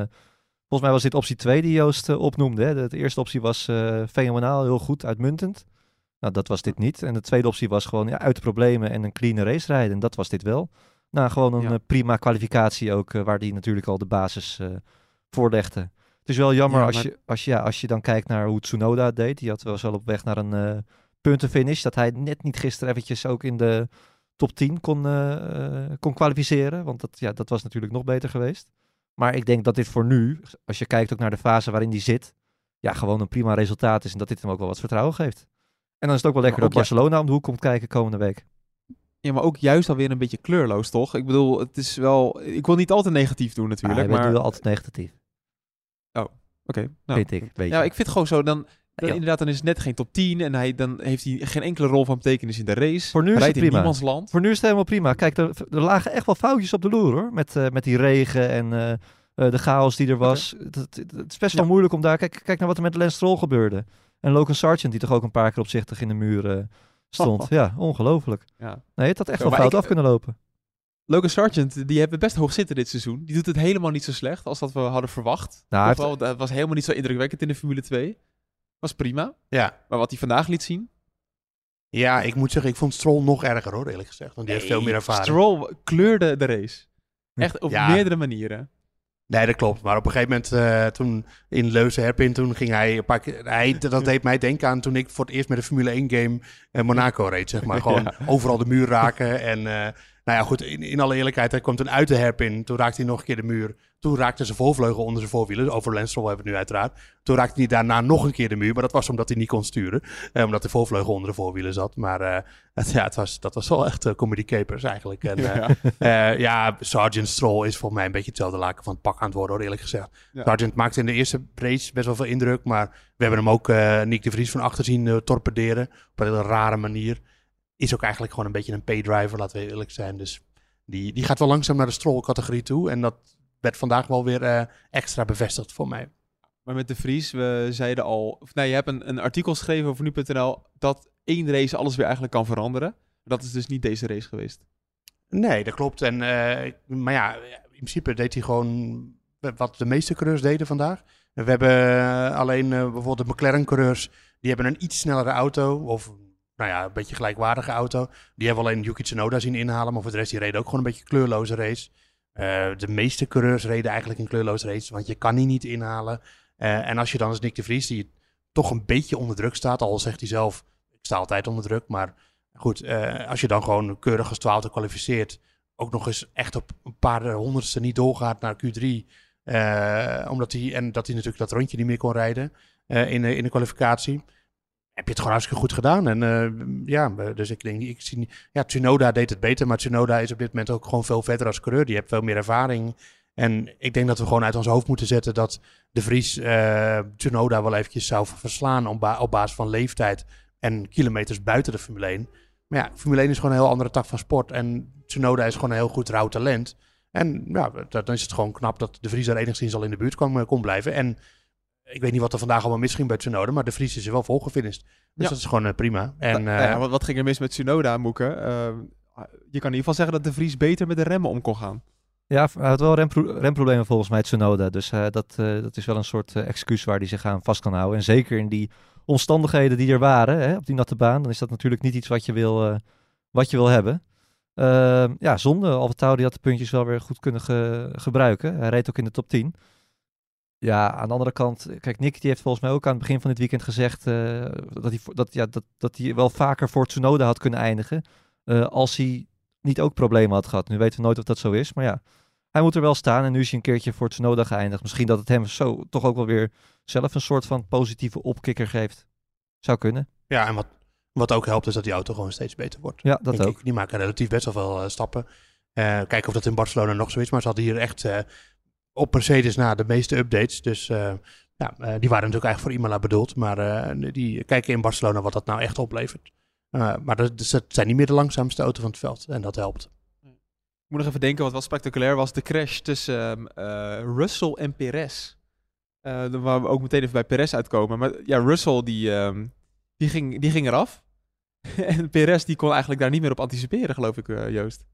volgens mij was dit optie 2 die Joost eh, opnoemde. Hè? De, de eerste optie was eh, fenomenaal, heel goed, uitmuntend. Nou, dat was dit niet. En de tweede optie was gewoon ja, uit de problemen en een clean race rijden. En dat was dit wel. Nou, gewoon een Ja. prima kwalificatie ook, waar die natuurlijk al de basis eh voorlegde. Het is wel jammer Ja, als, je, als, je, ja, als je dan kijkt naar hoe Tsunoda deed. Die had wel zo op weg naar een puntenfinish. Dat hij net niet gisteren eventjes ook in de top 10 kon, eh, eh, kon kwalificeren. Want dat, ja, dat was natuurlijk nog beter geweest. Maar ik denk dat dit voor nu, als je kijkt ook naar de fase waarin die zit, ja, gewoon een prima resultaat is. En dat dit hem ook wel wat vertrouwen geeft. En dan is het ook wel lekker dat Barcelona om de hoek komt kijken komende week. Ja, maar ook juist alweer een beetje kleurloos, toch? Ik bedoel, het is wel... Ik wil niet altijd negatief doen natuurlijk, bent maar... nu wel altijd negatief, Oké, nou. vind ik. Weet Ja, je. ik vind gewoon zo, dan, dan Ja. inderdaad, dan is het net geen top 10 en hij, dan heeft hij geen enkele rol van betekenis in de race. Voor nu is Rijdt het prima. niemands land. Voor nu is het helemaal prima. Kijk, er, er lagen echt wel foutjes op de loer hoor. Met, eh, met die regen en eh, eh, de chaos die er was. Het, het, het is best wel Ja. moeilijk om daar... Kijk, kijk naar wat er met Lance Stroll gebeurde. En Logan Sargent, die toch ook een paar keer opzichtig in de muur eh, stond. Ja, ongelooflijk. Ja. Nee, het had echt Zo, wel fout ik- af kunnen lopen. Logan Sargent, die hebben best hoog zitten dit seizoen. Die doet het helemaal niet zo slecht als dat we hadden verwacht. Nou, wel, dat was helemaal niet zo indrukwekkend in de Formule 2. Was prima. Ja. Maar wat hij vandaag liet zien... Ja, ik moet zeggen, ik vond Stroll nog erger hoor, eerlijk gezegd. Want die heeft veel meer ervaring. Stroll kleurde de race. Echt op Ja. meerdere manieren. Nee, dat klopt. Maar op een gegeven moment, eh, toen in Leuze Herpin, toen ging hij een paar keer... Hij, dat deed mij denken aan toen ik voor het eerst met de Formule 1 game eh, Monaco reed, zeg maar. Gewoon Ja. overal de muur raken. En eh, nou ja, goed, in, in alle eerlijkheid, hij kwam toen uit de Herpin. Toen raakte hij nog een keer de muur. Toen raakte zijn voorvleugel onder zijn voorwielen. Over Stroll hebben we het nu uiteraard. Toen raakte hij daarna nog een keer de muur. Maar dat was omdat hij niet kon sturen. Eh, omdat de voorvleugel onder de voorwielen zat. Maar eh, het, ja, het was, dat was wel echt eh, comedy capers eigenlijk. En, Ja. eh, ja, Sergeant Stroll is volgens mij een beetje hetzelfde laken van het pak aan het worden, hoor, eerlijk gezegd. Ja. Sergeant maakte in de eerste race best wel veel indruk, maar we hebben hem ook Nick de Vries van achter zien torpederen. Op een hele rare manier. Is ook eigenlijk gewoon een beetje een paydriver, laten we eerlijk zijn. Dus die, die gaat wel langzaam naar de Stroll-categorie toe. En dat werd vandaag wel weer eh, extra bevestigd voor mij. Maar met de Vries, we zeiden al... Of, nee, je hebt een, een artikel geschreven over nu.nl... dat één race alles weer eigenlijk kan veranderen. Dat is dus niet deze race geweest. Nee, dat klopt. En, eh, maar ja, in principe deed hij gewoon wat de meeste coureurs deden vandaag. We hebben eh, alleen bijvoorbeeld de McLaren-coureurs, die hebben een iets snellere auto. Of nou ja, een beetje gelijkwaardige auto. Die hebben alleen Yuki Tsunoda zien inhalen. Maar voor de rest, die reden ook gewoon een beetje kleurloze race. Eh, de meeste coureurs reden eigenlijk een kleurloze race, want je kan die niet inhalen. Eh, en als je dan als Nick de Vries, die toch een beetje onder druk staat, al zegt hij zelf, ik sta altijd onder druk, maar goed, eh, als je dan gewoon keurig als twaalfde kwalificeert, ook nog eens echt op een paar honderdste niet doorgaat naar Q3, eh, omdat hij, en dat hij natuurlijk dat rondje niet meer kon rijden in, in de kwalificatie, heb je het gewoon hartstikke goed gedaan. En eh, ja, dus ik denk, ik zie ja, Tsunoda deed het beter, maar Tsunoda is op dit moment ook gewoon veel verder als coureur. Die heeft veel meer ervaring. En ik denk dat we gewoon uit ons hoofd moeten zetten dat de Vries eh Tsunoda wel eventjes zou verslaan op, ba- op basis van leeftijd en kilometers buiten de Formule 1. Maar ja, Formule 1 is gewoon een heel andere tak van sport. En Tsunoda is gewoon een heel goed rauw talent. En ja, dan is het gewoon knap dat de Vries er enigszins al in de buurt kon, eh, kon blijven. En ik weet niet wat er vandaag allemaal misging bij Tsunoda, maar de Vries is er wel volgefinished. Dus Ja. dat is gewoon eh, prima. En, Nou eh, ja, wat, wat ging er mis met Tsunoda, Moeke? Eh, je kan in ieder geval zeggen dat de Vries beter met de remmen om kon gaan. Ja, hij had wel rempro- remproblemen volgens mij, Tsunoda. Dus eh, dat, eh, dat is wel een soort excuus waar hij zich aan vast kan houden. En zeker in die omstandigheden die er waren, hè, op die natte baan, dan is dat natuurlijk niet iets wat je wil, eh, wat je wil hebben. Ehm, ja, zonde. AlphaTauri had de puntjes wel weer goed kunnen ge- gebruiken. Hij reed ook in de top 10. Ja, aan de andere kant, kijk, Nick die heeft volgens mij ook aan het begin van dit weekend gezegd eh, dat, hij, dat, ja, dat, dat hij wel vaker voor Tsunoda had kunnen eindigen. eh, als hij niet ook problemen had gehad. Nu weten we nooit of dat zo is, maar ja, hij moet er wel staan. En nu is hij een keertje voor Tsunoda geëindigd. Misschien dat het hem zo toch ook wel weer zelf een soort van positieve opkikker geeft. Zou kunnen. Ja, en wat, wat ook helpt is dat die auto gewoon steeds beter wordt. Ja, dat ook. Die maken relatief best wel veel eh, stappen. Kijken of dat in Barcelona nog zo is. Maar ze hadden hier echt op Mercedes na de meeste updates. Dus eh, ja, eh, die waren natuurlijk eigenlijk voor Imola bedoeld. Maar eh, die kijken in Barcelona wat dat nou echt oplevert. Maar dat, dus het zijn niet meer de langzaamste auto van het veld. En dat helpt. Ik moet nog even denken wat wel spectaculair was. De crash tussen ehm, eh, Russell en Perez. Waar we ook meteen even bij Perez uitkomen. Maar ja, Russell die, ehm, die, ging, die ging eraf. en Perez die kon eigenlijk daar niet meer op anticiperen, geloof ik, Joost.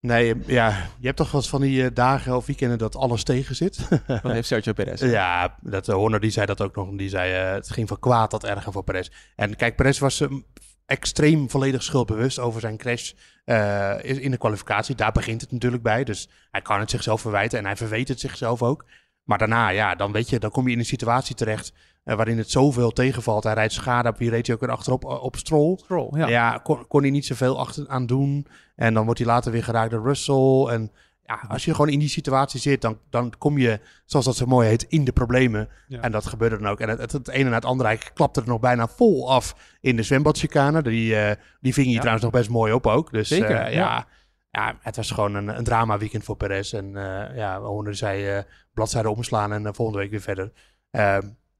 Nee, ja, je hebt toch wel eens van die eh, dagen of weekenden dat alles tegen zit. Dat heeft Sergio Perez. Ja, dat, uh, Horner die zei dat ook nog. Die zei uh, het ging van kwaad tot erger voor Perez. En kijk, Perez was um, extreem volledig schuldbewust over zijn crash uh, in de kwalificatie. Daar begint het natuurlijk bij. Dus hij kan het zichzelf verwijten en hij verweet het zichzelf ook. Maar daarna, ja, dan weet je, dan kom je in een situatie terecht uh, waarin het zoveel tegenvalt. Hij rijdt schade op, wie reed hij ook weer achterop uh, op Stroll. Stroll, ja. ja kon, kon, hij niet zoveel achter aan doen. En dan wordt hij later weer geraakt door Russell. En ja, als je gewoon in die situatie zit, dan, dan kom je, zoals dat zo mooi heet, in de problemen. Ja. En dat gebeurde dan ook. En het, het, het ene na het andere, hij klapte er nog bijna vol af in de zwembadchicane. Die, uh, die ving hij ja. trouwens nog best mooi op ook. Dus Zeker, uh, ja. ja. het was gewoon een, een drama weekend voor Perez. En ja, Horner zei bladzijde omslaan en volgende week weer verder.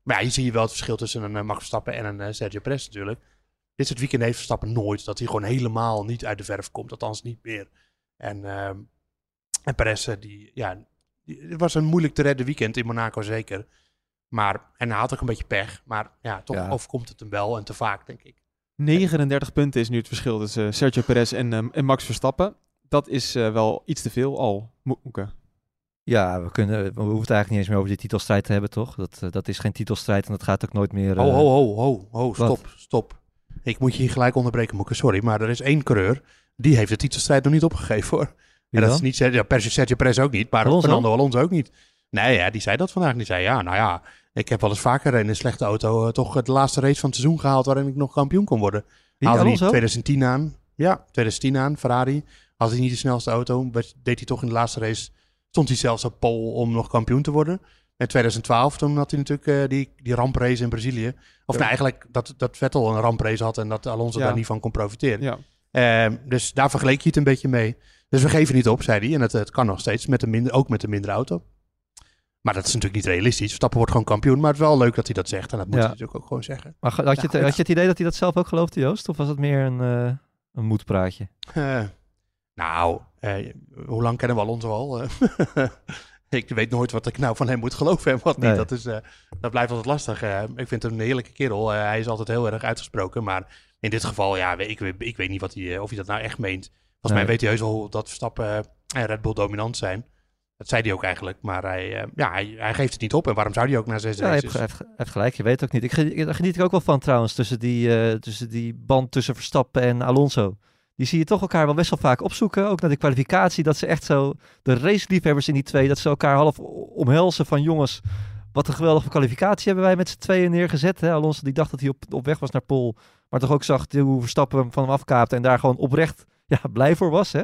Ehm, maar ja, hier zie je wel het verschil tussen een Max Verstappen en een Sergio Perez natuurlijk. Dit soort weekend heeft Verstappen nooit. Dat hij gewoon helemaal niet uit de verf komt. Althans niet meer. En, uh, en Perez, die, ja, die, het was een moeilijk te redden weekend in Monaco zeker. Maar, en hij had ook een beetje pech. Maar ja, toch ja. overkomt het hem wel en te vaak, denk ik. 39 punten is nu het verschil tussen Sergio Perez en, um, en Max Verstappen. Dat is uh, wel iets te veel al, Moeke. Ja, we, kunnen, we hoeven het eigenlijk niet eens meer over die titelstrijd te hebben, toch? Dat, uh, dat is geen titelstrijd en dat gaat ook nooit meer... Uh... Ho, ho, ho, ho, ho, stop, Wat? stop. Ik moet je hier gelijk onderbreken, Moeke. Sorry, maar er is één coureur. Die heeft de titelstrijd nog niet opgegeven, hoor. En dat is niet ja, Sergio Perez ook niet, maar Alonso? Fernando Alonso ook niet. Nee, ja, die zei dat vandaag. Die zei, ja, nou ja, ik heb wel eens vaker in een slechte auto uh, toch de laatste race van het seizoen gehaald waarin ik nog kampioen kon worden. Wie, Haalde Alonso? hij 2010 aan. Ja, 2010 aan, Ferrari. Had hij niet de snelste auto, deed hij toch in de laatste race, stond hij zelfs op pole om nog kampioen te worden. In 2012, toen had hij natuurlijk uh, die, die ramprace in Brazilië. Of ja. nou, eigenlijk dat, dat Vettel een ramprace had en dat Alonso ja. daar niet van kon profiteren. Ja. Uh, dus daar vergeleek je het een beetje mee. Dus we geven niet op, zei hij. En het, het kan nog steeds, met een minder, ook met een mindere auto. Maar dat is natuurlijk niet realistisch. Verstappen wordt gewoon kampioen. Maar het is wel leuk dat hij dat zegt. En dat moet ja. hij natuurlijk ook gewoon zeggen. Maar had je, het, ja, had je het idee dat hij dat zelf ook geloofde, Joost? Of was het meer een, uh, een moedpraatje? Uh, nou, uh, hoe lang kennen we Alonso al? ik weet nooit wat ik nou van hem moet geloven en wat niet. Dat, is, dat blijft altijd lastig. ik vind hem een heerlijke kerel. hij is altijd heel erg uitgesproken. Maar in dit geval, ja, ik, ik, ik weet niet wat hij, of hij dat nou echt meent. Volgens nee. mij weet hij heus wel dat Verstappen en Red Bull dominant zijn. Dat zei hij ook eigenlijk. Maar hij, ja, hij, hij, geeft het niet op. En waarom zou hij ook na zes ja, races? Hij heeft, heeft gelijk, je weet ook niet. Ik, daar geniet ik ook wel van trouwens, tussen die, tussen die band tussen Verstappen en Alonso. Die zie je toch elkaar wel best wel vaak opzoeken. Ook naar de kwalificatie. Dat ze echt zo, de raceliefhebbers in die twee, dat ze elkaar half omhelzen van jongens. Wat een geweldige kwalificatie hebben wij met z'n tweeën neergezet. Hè? Alonso die dacht dat hij op, op weg was naar Pol. Maar toch ook zag hoe Verstappen hem van hem afkaapte. En daar gewoon oprecht ja, blij voor was. Hè?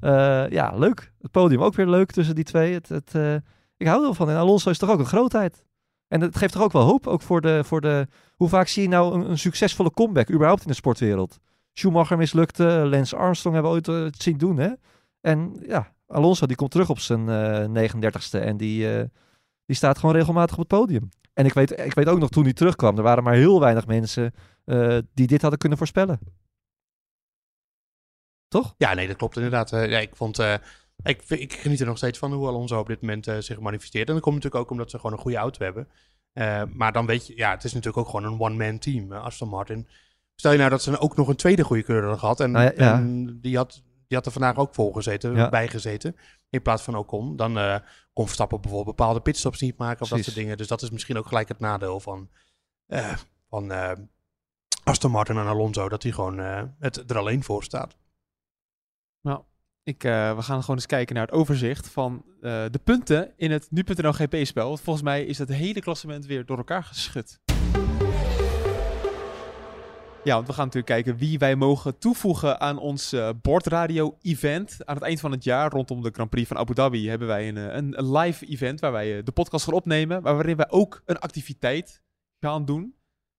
Uh, ja, leuk. Het podium ook weer leuk tussen die twee. Het, het, uh, ik hou er wel van. En Alonso is toch ook een grootheid. En het geeft toch ook wel hoop. Ook voor de, voor de hoe vaak zie je nou een succesvolle comeback überhaupt in de sportwereld? Schumacher mislukte. Lance Armstrong hebben we ooit het zien doen. Hè? En ja, Alonso die komt terug op zijn uh, 39ste. En die, uh, die staat gewoon regelmatig op het podium. En ik weet, ik weet ook nog toen hij terugkwam. Er waren maar heel weinig mensen die dit hadden kunnen voorspellen. Toch? Ja, nee, dat klopt inderdaad. Ja, ik vond. Ik, ik, geniet er nog steeds van hoe Alonso op dit moment zich manifesteert. En dat komt natuurlijk ook omdat ze gewoon een goede auto hebben. maar dan weet je, ja, het is natuurlijk ook gewoon een one-man team, Aston Martin. Stel je nou dat ze ook nog een tweede goede coureur hadden gehad. En, nou ja, ja. en die, had, die had er vandaag ook vol gezeten, Ja. bijgezeten. In plaats van Ocon. Dan eh kon Verstappen bijvoorbeeld bepaalde pitstops niet maken of dat soort dingen. Dus dat is misschien ook gelijk het nadeel van, eh, van eh, Aston Martin en Alonso. Dat hij gewoon eh, het er alleen voor staat. Ik, eh, we gaan gewoon eens kijken naar het overzicht van eh, de punten in het nu.nl GP-spel. Want volgens mij is het hele klassement weer door elkaar geschud. Ja, want we gaan natuurlijk kijken wie wij mogen toevoegen aan ons eh bordradio-event. Aan het eind van het jaar, rondom de Grand Prix van Abu Dhabi, hebben wij een, eh, een, een live event waar wij eh, de podcast gaan opnemen. Maar waarin wij ook een activiteit gaan doen.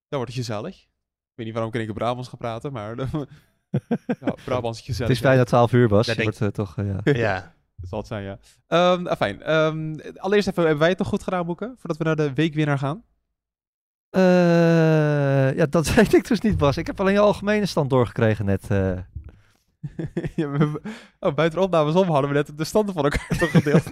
Dat wordt gezellig. Ik weet niet waarom ik in één keer Brabants ga praten, maar... ja, Brabants is gezellig. Het is bijna 12 uur, Bas. Dat denk wordt toch, ja. ja. Dat zal het zijn, ja. Ehm fijn. allereerst even, hebben wij het nog goed gedaan, Boeken? Voordat we naar de weekwinnaar gaan. Eh, ja, dat weet ik dus niet, Bas. Ik heb alleen je algemene stand doorgekregen net. eh. ja, we, oh, buiten de opnames om hadden we net de standen van elkaar toch gedeeld.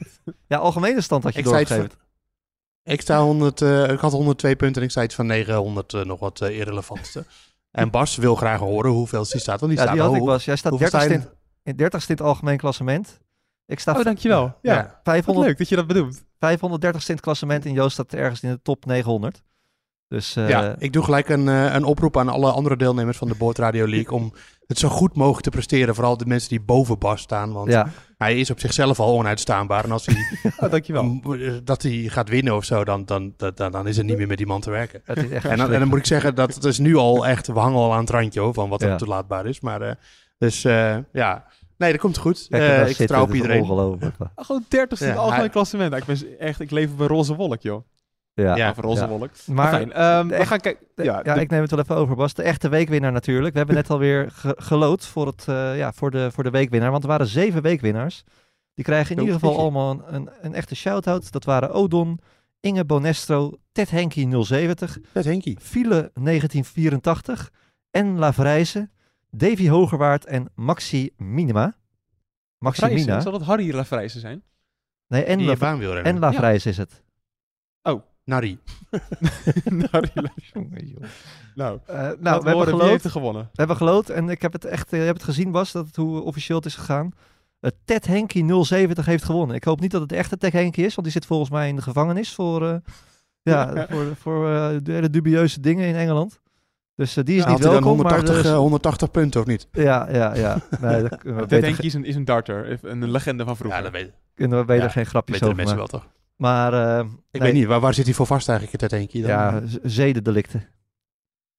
Ja, algemene stand had je Ik doorgegeven. van- Ik, sta 100, eh, ik had 102 punten en ik zei iets van 900 eh, nog wat eh, irrelevantste. En Bas wil graag horen hoeveel die staat. Want die Ja, staat die had hoog. ik, Bas. Jij staat Hoeveel 30ste sta in, je? in 30ste in het algemeen klassement. Ik sta Oh, dankjewel. Ja, Ja. Wat 500, leuk dat je dat bedoelt. 530ste in het klassement en Joost staat ergens in de top 900. Dus eh, ja, ik doe gelijk een, eh, een oproep aan alle andere deelnemers van de Board Radio League om het zo goed mogelijk te presteren. Vooral de mensen die boven Bas staan. Want ja, hij is op zichzelf al onuitstaanbaar. En als hij Oh, dankjewel. eh, dat hij gaat winnen of zo, dan, dan, dan, dan, dan is het niet meer met die man te werken. het is echt En dan, en dan moet ik zeggen dat het is nu al echt, we hangen al aan het randje hoor, van wat er Ja. toelaatbaar is. Maar eh, dus eh, ja, nee, dat komt goed. Eh, ik vertrouw op iedereen. Ongelooflijk. Gewoon 30 in Ja, het algemeen hij- klassement. Nou, ik, ben echt, ik leef op een roze wolk, joh. Ja, Ja. Of een roze ja. wolk. Maar fijn. ehm, we echt- gaan kijken. de- Ja, ja, de- ik neem het wel even over, Bas. De echte weekwinnaar natuurlijk. We hebben net alweer ge geloot voor, het, eh, ja, voor, de, voor de weekwinnaar. Want er waren zeven weekwinnaars. Die krijgen in ieder geval allemaal een, een, een echte shout-out. Dat waren Odon, Inge Bonestro, Ted Henkie 070, Dat is Henkie. File 1984 en Lavrijzen, Davy Hogerwaard en Maxi Minima. Maxi. Mina. Zal dat Harry Lafrijzen zijn? Nee, en, La, en Lavrijzen is het. Nari. Harry Lafrijzen. Nou, Eh, nou, we hebben er gewonnen. We hebben geloot en ik heb het echt, eh, je hebt het gezien Bas, dat het, hoe officieel het is gegaan. Eh, Ted Henkie 070 heeft gewonnen. Ik hoop niet dat het de echte Ted Henkie is, want die zit volgens mij in de gevangenis voor, eh, ja, voor, voor eh, hele dubieuze dingen in Engeland. Dus die is Ja, niet welkom, 180, maar... eh, dus- 180 punten of niet? ja, ja, ja. Nee, dat Ted Henkie is een, is een darter. Een legende van vroeger. Ja, dat weet, kunnen we beter Ja, geen grapjes weten de over mensen wel toch? Maar eh, Ik nee, weet niet, waar, waar zit hij voor vast eigenlijk, Ted Henkie? Dan? Ja, zedendelicten.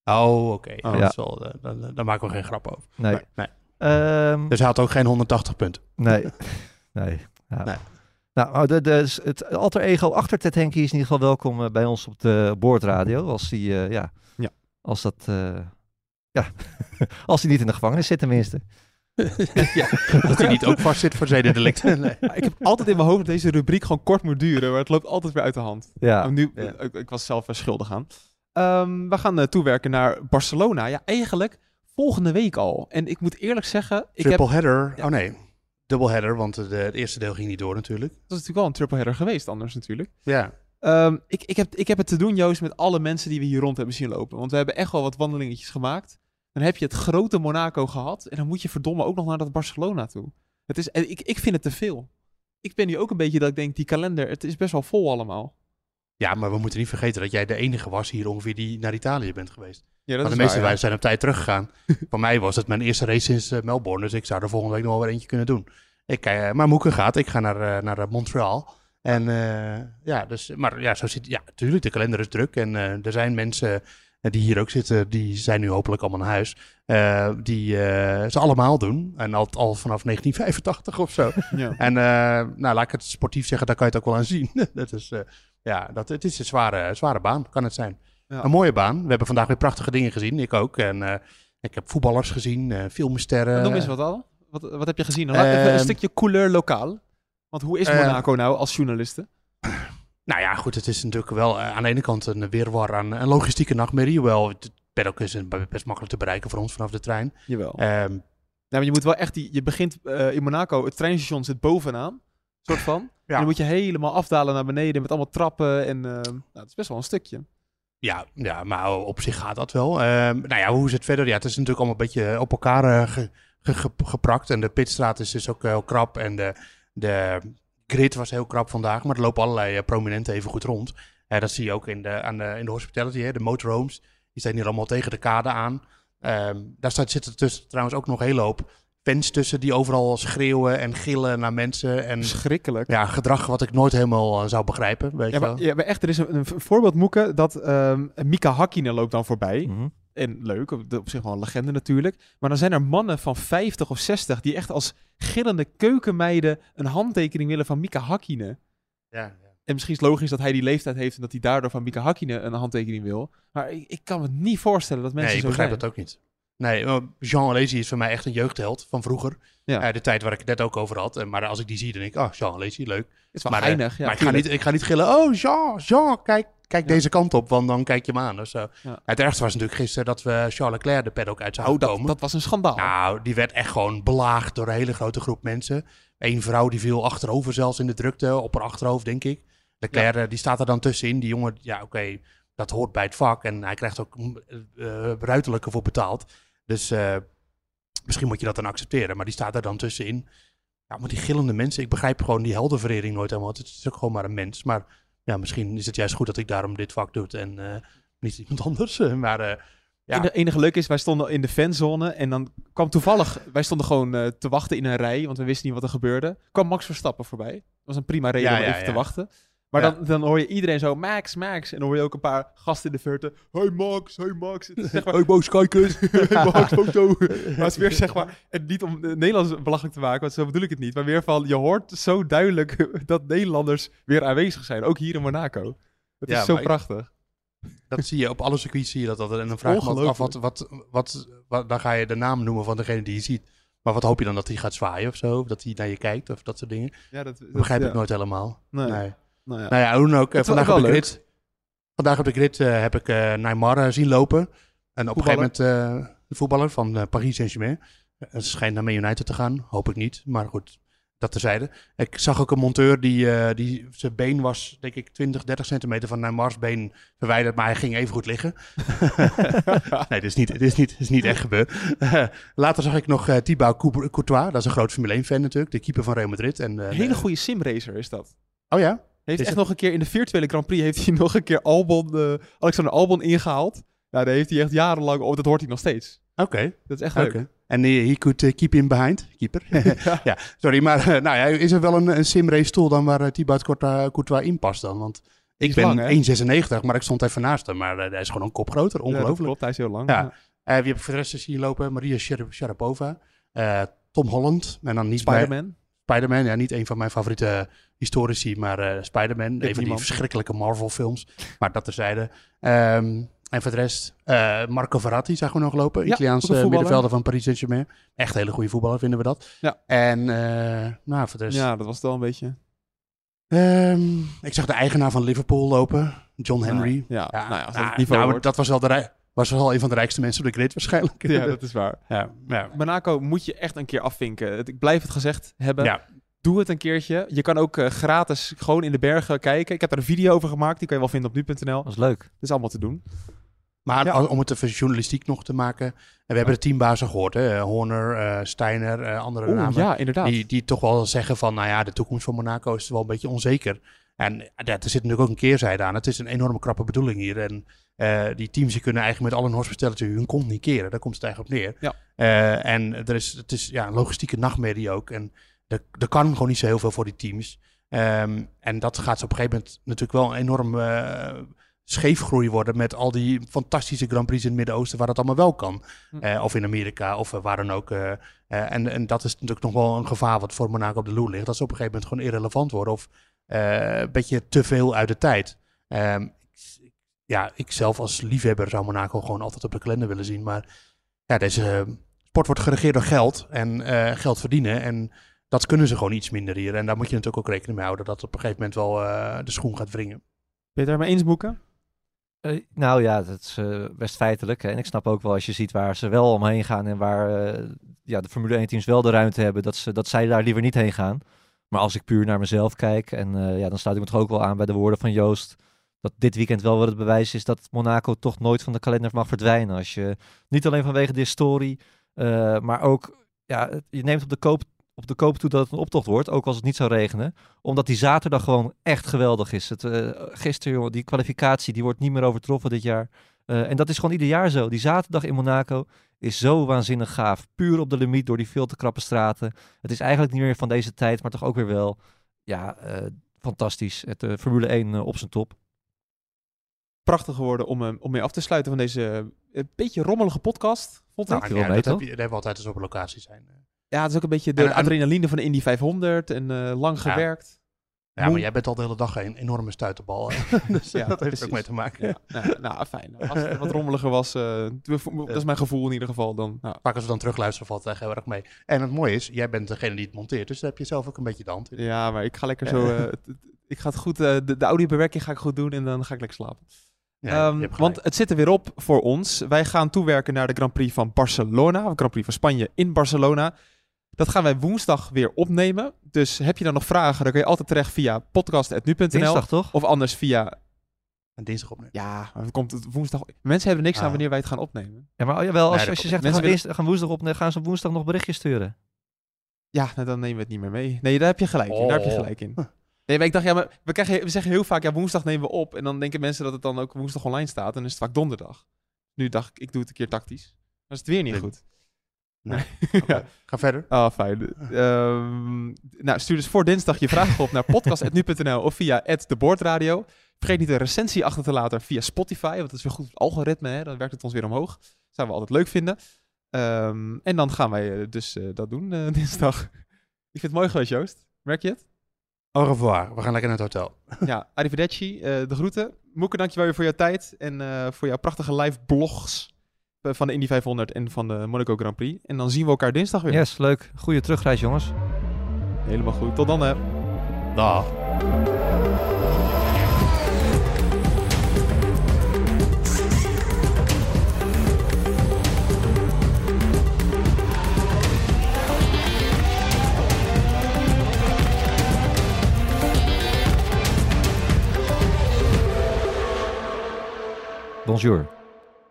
Oh, oké. Ja. Dat is wel, eh, dan, dan maken we geen grap over. Nee. Nee, nee. Ehm, Dus hij had ook geen 180 punten. Nee. nee. Ja. Nee. Nou, de, de, het alter ego achter Ted Henkie is in ieder geval welkom eh, bij ons op de boordradio. Als die, eh, ja, Ja. als dat, eh, ja, als hij niet in de gevangenis zit tenminste. ja, dat hij niet ook vast zit voor zedendelicten. Nee. Ik heb altijd in mijn hoofd dat deze rubriek gewoon kort moet duren, maar het loopt altijd weer uit de hand. Ja. Nu, ja. ik, ik was zelf eh, schuldig aan. Ehm, we gaan eh, toewerken naar Barcelona. Ja, eigenlijk volgende week al. En ik moet eerlijk zeggen, ik heb, Triple header. Ja. Oh nee, double header, want de, het eerste deel ging niet door natuurlijk. dat is natuurlijk wel een triple header geweest anders natuurlijk. Ja, Ehm, ik, ik, heb, ik heb het te doen, Joost, met alle mensen die we hier rond hebben zien lopen. Want we hebben echt wel wat wandelingetjes gemaakt. Dan heb je het grote Monaco gehad. En dan moet je verdomme ook nog naar dat Barcelona toe. Het is, en ik, ik vind het te veel. Ik ben nu ook een beetje dat ik denk, die kalender, het is best wel vol allemaal. ja, maar we moeten niet vergeten dat jij de enige was hier ongeveer die naar Italië bent geweest. Ja, dat Maar de meeste ja. wij zijn op tijd teruggegaan. Voor mij was het mijn eerste race sinds eh, Melbourne, dus ik zou er volgende week nog wel weer eentje kunnen doen. Ik, eh, maar Moeke gaat, ik ga naar, eh, naar eh, Montreal. En eh, ja, dus, maar ja, zo zit, ja, natuurlijk, de kalender is druk. En eh, er zijn mensen eh, die hier ook zitten, die zijn nu hopelijk allemaal naar huis. eh, die eh, ze allemaal doen. En al, al vanaf 1985 of zo. Ja. En eh, nou, laat ik het sportief zeggen, daar kan je het ook wel aan zien. dat is, eh, ja, dat, het is een zware, zware baan, kan het zijn. Ja. Een mooie baan. We hebben vandaag weer prachtige dingen gezien, ik ook. En eh, ik heb voetballers gezien, eh filmsterren. Noem eens wat al. Wat, wat heb je gezien? Laat even een Ehm, stukje couleur lokaal. Want hoe is eh, Monaco nou als journaliste? Nou ja, goed, het is natuurlijk wel eh, aan de ene kant een weerwar aan een logistieke nachtmerrie. Hoewel het Paddock is best makkelijk te bereiken voor ons vanaf de trein. Jawel. Ehm, Ja, maar je moet wel echt die. Je begint eh, in Monaco, het treinstation zit bovenaan. Soort van. En dan moet je helemaal afdalen naar beneden met allemaal trappen. En eh, nou, het is best wel een stukje. Ja, ja, maar op zich gaat dat wel. Ehm, nou ja, hoe is het verder? Ja, het is natuurlijk allemaal een beetje op elkaar ge- ge- ge- geprakt. En de pitstraat is dus ook heel krap. En de, de grid was heel krap vandaag. Maar er lopen allerlei eh, prominenten even goed rond. Dat zie je ook in de, aan de, in de hospitality, hè, de motorhomes. Die staan hier allemaal tegen de kade aan. Ehm, daar staat, zitten tussen trouwens ook nog een hele hoop fans tussen die overal schreeuwen en gillen naar mensen. En Schrikkelijk. ja, gedrag wat ik nooit helemaal eh, zou begrijpen. Weet Ja, je maar, wel. ja, maar echt, er is een, een voorbeeld, Moeke, dat ehm, Mika Hakkinen loopt dan voorbij. Mhm. En leuk, op, zich wel een legende natuurlijk. Maar dan zijn er mannen van 50 of 60 die echt als gillende keukenmeiden een handtekening willen van Mika Hakkinen. Ja, ja. En misschien is het logisch dat hij die leeftijd heeft en dat hij daardoor van Mika Hakkinen een handtekening wil. Maar ik, ik kan me niet voorstellen dat mensen Nee, ik zo begrijp zijn. dat ook niet. Nee, eh, Jean Alesi is voor mij echt een jeugdheld van vroeger. Ja. Eh, de tijd waar ik het net ook over had. Eh, maar als ik die zie, dan denk ik, oh, Jean Alesi, leuk. Het is wel Maar, ja, maar ik ga, niet, ik ga niet gillen, oh, Jean, Jean, kijk, kijk Ja. deze kant op, want dan kijk je hem aan. of zo. Ja. Het ergste was natuurlijk gisteren dat we Charles Leclerc de paddock uit zagen Oh, dat, komen. dat was een schandaal. Nou, die werd echt gewoon belaagd door een hele grote groep mensen. Eén vrouw die viel achterover zelfs in de drukte, op haar achterhoofd, denk ik. Leclerc, die staat er dan tussenin. Die jongen, ja, oké, dat hoort bij het vak. En hij krijgt ook mm, ruiterlijke voor betaald. Dus eh, misschien moet je dat dan accepteren. Maar die staat er dan tussenin. Ja, maar die gillende mensen, ik begrijp gewoon die heldenverering nooit helemaal. Het is ook gewoon maar een mens. Maar ja, misschien is het juist goed dat ik daarom dit vak doe en eh, niet iemand anders. Maar eh, ja. En de enige leuk is, wij stonden in de fanzone en dan kwam toevallig, wij stonden gewoon te wachten in een rij, want we wisten niet wat er gebeurde. Kwam Max Verstappen voorbij. Dat was een prima reden Ja, om ja, even te ja. wachten. Maar Ja. dan, dan hoor je iedereen zo, Max, Max. En dan hoor je ook een paar gasten in de verte, hey Max, hey Max. Het is zeg maar, Hey, boos kijkers. hey Max, foto. maar het is weer zeg maar, en niet om de Nederlanders belachelijk te maken, want zo bedoel ik het niet. Maar weer van, je hoort zo duidelijk dat Nederlanders weer aanwezig zijn, ook hier in Monaco. Het Ja, is zo ik- prachtig. Dat zie je op alle circuits zie je dat altijd. En dan vraag je af, wat, wat, wat, wat, dan ga je de naam noemen van degene die je ziet. Maar wat hoop je dan dat hij gaat zwaaien of zo? Of dat hij naar je kijkt of dat soort dingen? Ja, dat, dat begrijp ja. ik nooit helemaal. Nee. Nee. Nou ja. Nou ja, hoe dan ook. eh, vandaag op de grid, vandaag op de grid heb ik eh Neymar zien lopen. En op een gegeven moment de voetballer van Paris Saint-Germain. Het schijnt naar Man United te gaan. Hoop ik niet. Maar goed, dat terzijde. Ik zag ook een monteur die, die zijn been was, denk ik, 20, 30 centimeter van Neymar's been verwijderd. Maar hij ging even goed liggen. nee, dit is niet, dit is niet, dit is niet echt gebeurd. later zag ik nog eh Thibaut Cour- Courtois. Dat is een groot Formule 1 fan natuurlijk. De keeper van Real Madrid. En, Een hele goede simracer is dat. Oh ja? Heeft Is echt het- nog een keer in de virtuele Grand Prix heeft hij nog een keer Albon, eh, Alexander Albon ingehaald. Ja, daar heeft hij echt jarenlang, oh, dat hoort hij nog steeds. Oké. Dat is echt leuk. En he, he could eh, keep him behind. Keeper. ja. sorry. Maar eh, nou ja, is er wel een, een simrace stoel dan waar uh, Thibaut Courtois, in past dan? Want ik ben lang, hè? 1,96, maar ik stond even naast hem. Maar eh, hij is gewoon een kop groter. Ja, Ongelooflijk. klopt, hij is heel lang. Ja. Ja. Eh, wie heb ik voor de rest zien lopen? Maria Shar- Sharapova. eh, Tom Holland. En dan niet Spider-Man. Spider-Man, ja, niet een van mijn favoriete historici, maar eh Spider-Man. Een van die verschrikkelijke Marvel-films. Maar dat terzijde. Ehm en voor de rest, eh, Marco Verratti zagen we nog lopen. Ja, Italiaanse middenvelder van Paris Saint-Germain. Echt hele goede voetballer, vinden we dat. Ja. En eh, nou, voor de rest... Ja, dat was het wel een beetje. ehm, ik zag de eigenaar van Liverpool lopen, John Henry. Ja, ja, nou ja, dat nou, dat was wel, de rij- was wel een van de rijkste mensen op de grid waarschijnlijk. Ja, dat is waar. ja, ja. Monaco moet je echt een keer afvinken. Ik blijf het gezegd hebben. Ja. Doe het een keertje. Je kan ook eh, gratis gewoon in de bergen kijken. Ik heb daar een video over gemaakt. Die kan je wel vinden op nu.nl. Dat is leuk. Dat is allemaal te doen. Maar Ja. al- om het even journalistiek nog te maken. En we hebben de teambazen gehoord. Hè? Horner, eh, Steiner, eh, andere Oeh, namen. ja, inderdaad. Die, die toch wel zeggen van, nou ja, de toekomst van Monaco is wel een beetje onzeker. En ja, er zit natuurlijk ook een keerzijde aan. Het is een enorme krappe bedoeling hier. En eh, die teams die kunnen eigenlijk met alle hospitality hun kont niet keren. Daar komt het eigenlijk op neer. Ja. Eh, en er is, het is ja, een logistieke nachtmerrie ook. En er, er kan gewoon niet zo heel veel voor die teams. Ehm, en dat gaat ze op een gegeven moment natuurlijk wel een enorm eh, scheefgroei worden met al die fantastische Grand Prix in het Midden-Oosten waar dat allemaal wel kan. Hm. Of in Amerika of waar dan ook. en, en dat is natuurlijk nog wel een gevaar wat voor Monaco op de loer ligt. Dat ze op een gegeven moment gewoon irrelevant worden of een beetje te veel uit de tijd. Ik- ja, ik zelf als liefhebber zou Monaco gewoon altijd op de kalender willen zien. Maar ja, deze eh, sport wordt geregeerd door geld en eh, geld verdienen. En dat kunnen ze gewoon iets minder hier. En daar moet je natuurlijk ook rekening mee houden dat op een gegeven moment wel eh, de schoen gaat wringen. Ben je het daarmee eens, Boeken? Eh, nou ja, dat is eh, best feitelijk. Hè. En ik snap ook wel als je ziet waar ze wel omheen gaan en waar eh, ja, de Formule 1 teams wel de ruimte hebben, dat, ze, dat zij daar liever niet heen gaan. Maar als ik puur naar mezelf kijk, en eh, ja, dan sluit ik me toch ook wel aan bij de woorden van Joost, dat dit weekend wel weer het bewijs is dat Monaco toch nooit van de kalender mag verdwijnen. Als je niet alleen vanwege de historie, eh, maar ook, ja, je neemt op de koop op de koop toe dat het een optocht wordt, ook als het niet zou regenen. Omdat die zaterdag gewoon echt geweldig is. Het, eh, gisteren, jongen, die kwalificatie, die wordt niet meer overtroffen dit jaar. Eh, en dat is gewoon ieder jaar zo. Die zaterdag in Monaco is zo waanzinnig gaaf. Puur op de limiet door die veel te krappe straten. Het is eigenlijk niet meer van deze tijd, maar toch ook weer wel. Ja, fantastisch. Het Formule 1 eh, op zijn top. Prachtig geworden om, eh, om mee af te sluiten van deze eh, een beetje rommelige podcast, vond ik. Nou, ja, dat, heb je, dat hebben we altijd als we op locatie zijn. Ja, het is ook een beetje de En- en- adrenaline van de Indy 500 en eh, lang Ja. gewerkt. Ja, Moe. maar jij bent al de hele dag een enorme stuiterbal. dus Ja, dat heeft er precies. ook mee te maken. Ja, nou, nou, fijn. Als het wat rommeliger was, eh, dat is mijn gevoel in ieder geval. Dan, nou, Vaak als we dan terugluisteren valt het echt heel erg mee. En het mooie is, jij bent degene die het monteert. Dus daar heb je zelf ook een beetje de hand in. ja, maar ik ga lekker zo. eh, ik ga het goed, eh, de, de audiobewerking ga ik goed doen en dan ga ik lekker slapen. Ja, Ehm, want het zit er weer op voor ons. Wij gaan toewerken naar de Grand Prix van Barcelona. Of Grand Prix van Spanje in Barcelona. Dat gaan wij woensdag weer opnemen. Dus heb je dan nog vragen, dan kun je altijd terecht via podcast.nu.nl. Dinsdag toch? Of anders via... En dinsdag opnemen. Ja, maar het komt het woensdag... Mensen hebben niks aan Ah. wanneer wij het gaan opnemen. Ja, maar jawel, als, Nee, als je zegt, we Mensen gaan, dinsdag- gaan woensdag op, dan gaan ze op woensdag nog berichtjes sturen. Ja, nou, dan nemen we het niet meer mee. Nee, daar heb je gelijk in. Daar heb je Oh. gelijk in. Nee, maar ik dacht, ja, maar we, krijgen, we zeggen heel vaak, ja, woensdag nemen we op. En dan denken mensen dat het dan ook woensdag online staat. En dan is het vaak donderdag. Nu dacht ik, ik doe het een keer tactisch. Dan is het weer niet Nee. goed. Nee. ja. Ga verder. Ah, fijn. Ehm, nou, stuur dus voor dinsdag je vragen op naar podcast.nu.nl of via @deboordradio. Vergeet niet een recensie achter te laten via Spotify, want dat is weer goed voor het algoritme. Hè? Dan werkt het ons weer omhoog. Dat zouden we altijd leuk vinden. Ehm, en dan gaan wij eh, dus eh, dat doen eh, dinsdag. Ik vind het mooi geweest, Joost. Merk je het? Au revoir. We gaan lekker naar het hotel. ja, arrivederci. eh de groeten. Moeke, dankjewel weer voor jouw tijd en eh, voor jouw prachtige live blogs eh, van de Indy 500 en van de Monaco Grand Prix. En dan zien we elkaar dinsdag weer. Yes, leuk. Goeie terugreis, jongens. Helemaal goed. Tot dan, hè. Dag. Bonjour.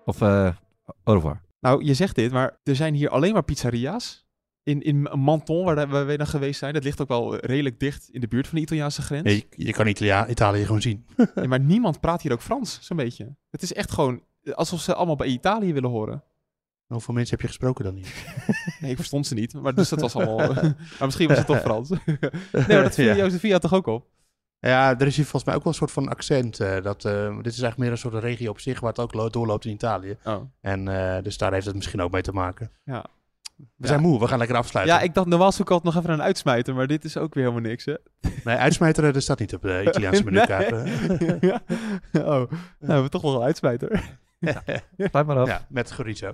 Of eh au revoir. Nou, je zegt dit, maar er zijn hier alleen maar pizzeria's. In, in Menton, waar, waar wij dan geweest zijn. Dat ligt ook wel redelijk dicht in de buurt van de Italiaanse grens. Je, je kan Italia, Italië gewoon zien. Maar niemand praat hier ook Frans, zo'n beetje. Het is echt gewoon alsof ze allemaal bij Italië willen horen. Hoeveel mensen heb je gesproken dan niet? Nee, ik verstond ze niet. Maar dus dat was allemaal... maar misschien was het toch Frans. nee, maar dat viel Ja. Jozefia toch ook op? Ja, er is hier volgens mij ook wel een soort van accent. eh, dat, eh, dit is eigenlijk meer een soort regio op zich waar het ook lo- doorloopt in Italië. Oh. En eh, dus daar heeft het misschien ook mee te maken. Ja. We Ja. zijn moe, we gaan lekker afsluiten. Ja, ik dacht normaal zoek ik altijd nog even een uitsmijter. Maar dit is ook weer helemaal niks, hè? Nee, uitsmijteren, dat staat niet op de Italiaanse menukaart. Nee. ja. Oh, nou hebben we toch wel een uitsmijter. Sluit maar af. ja, met chorizo.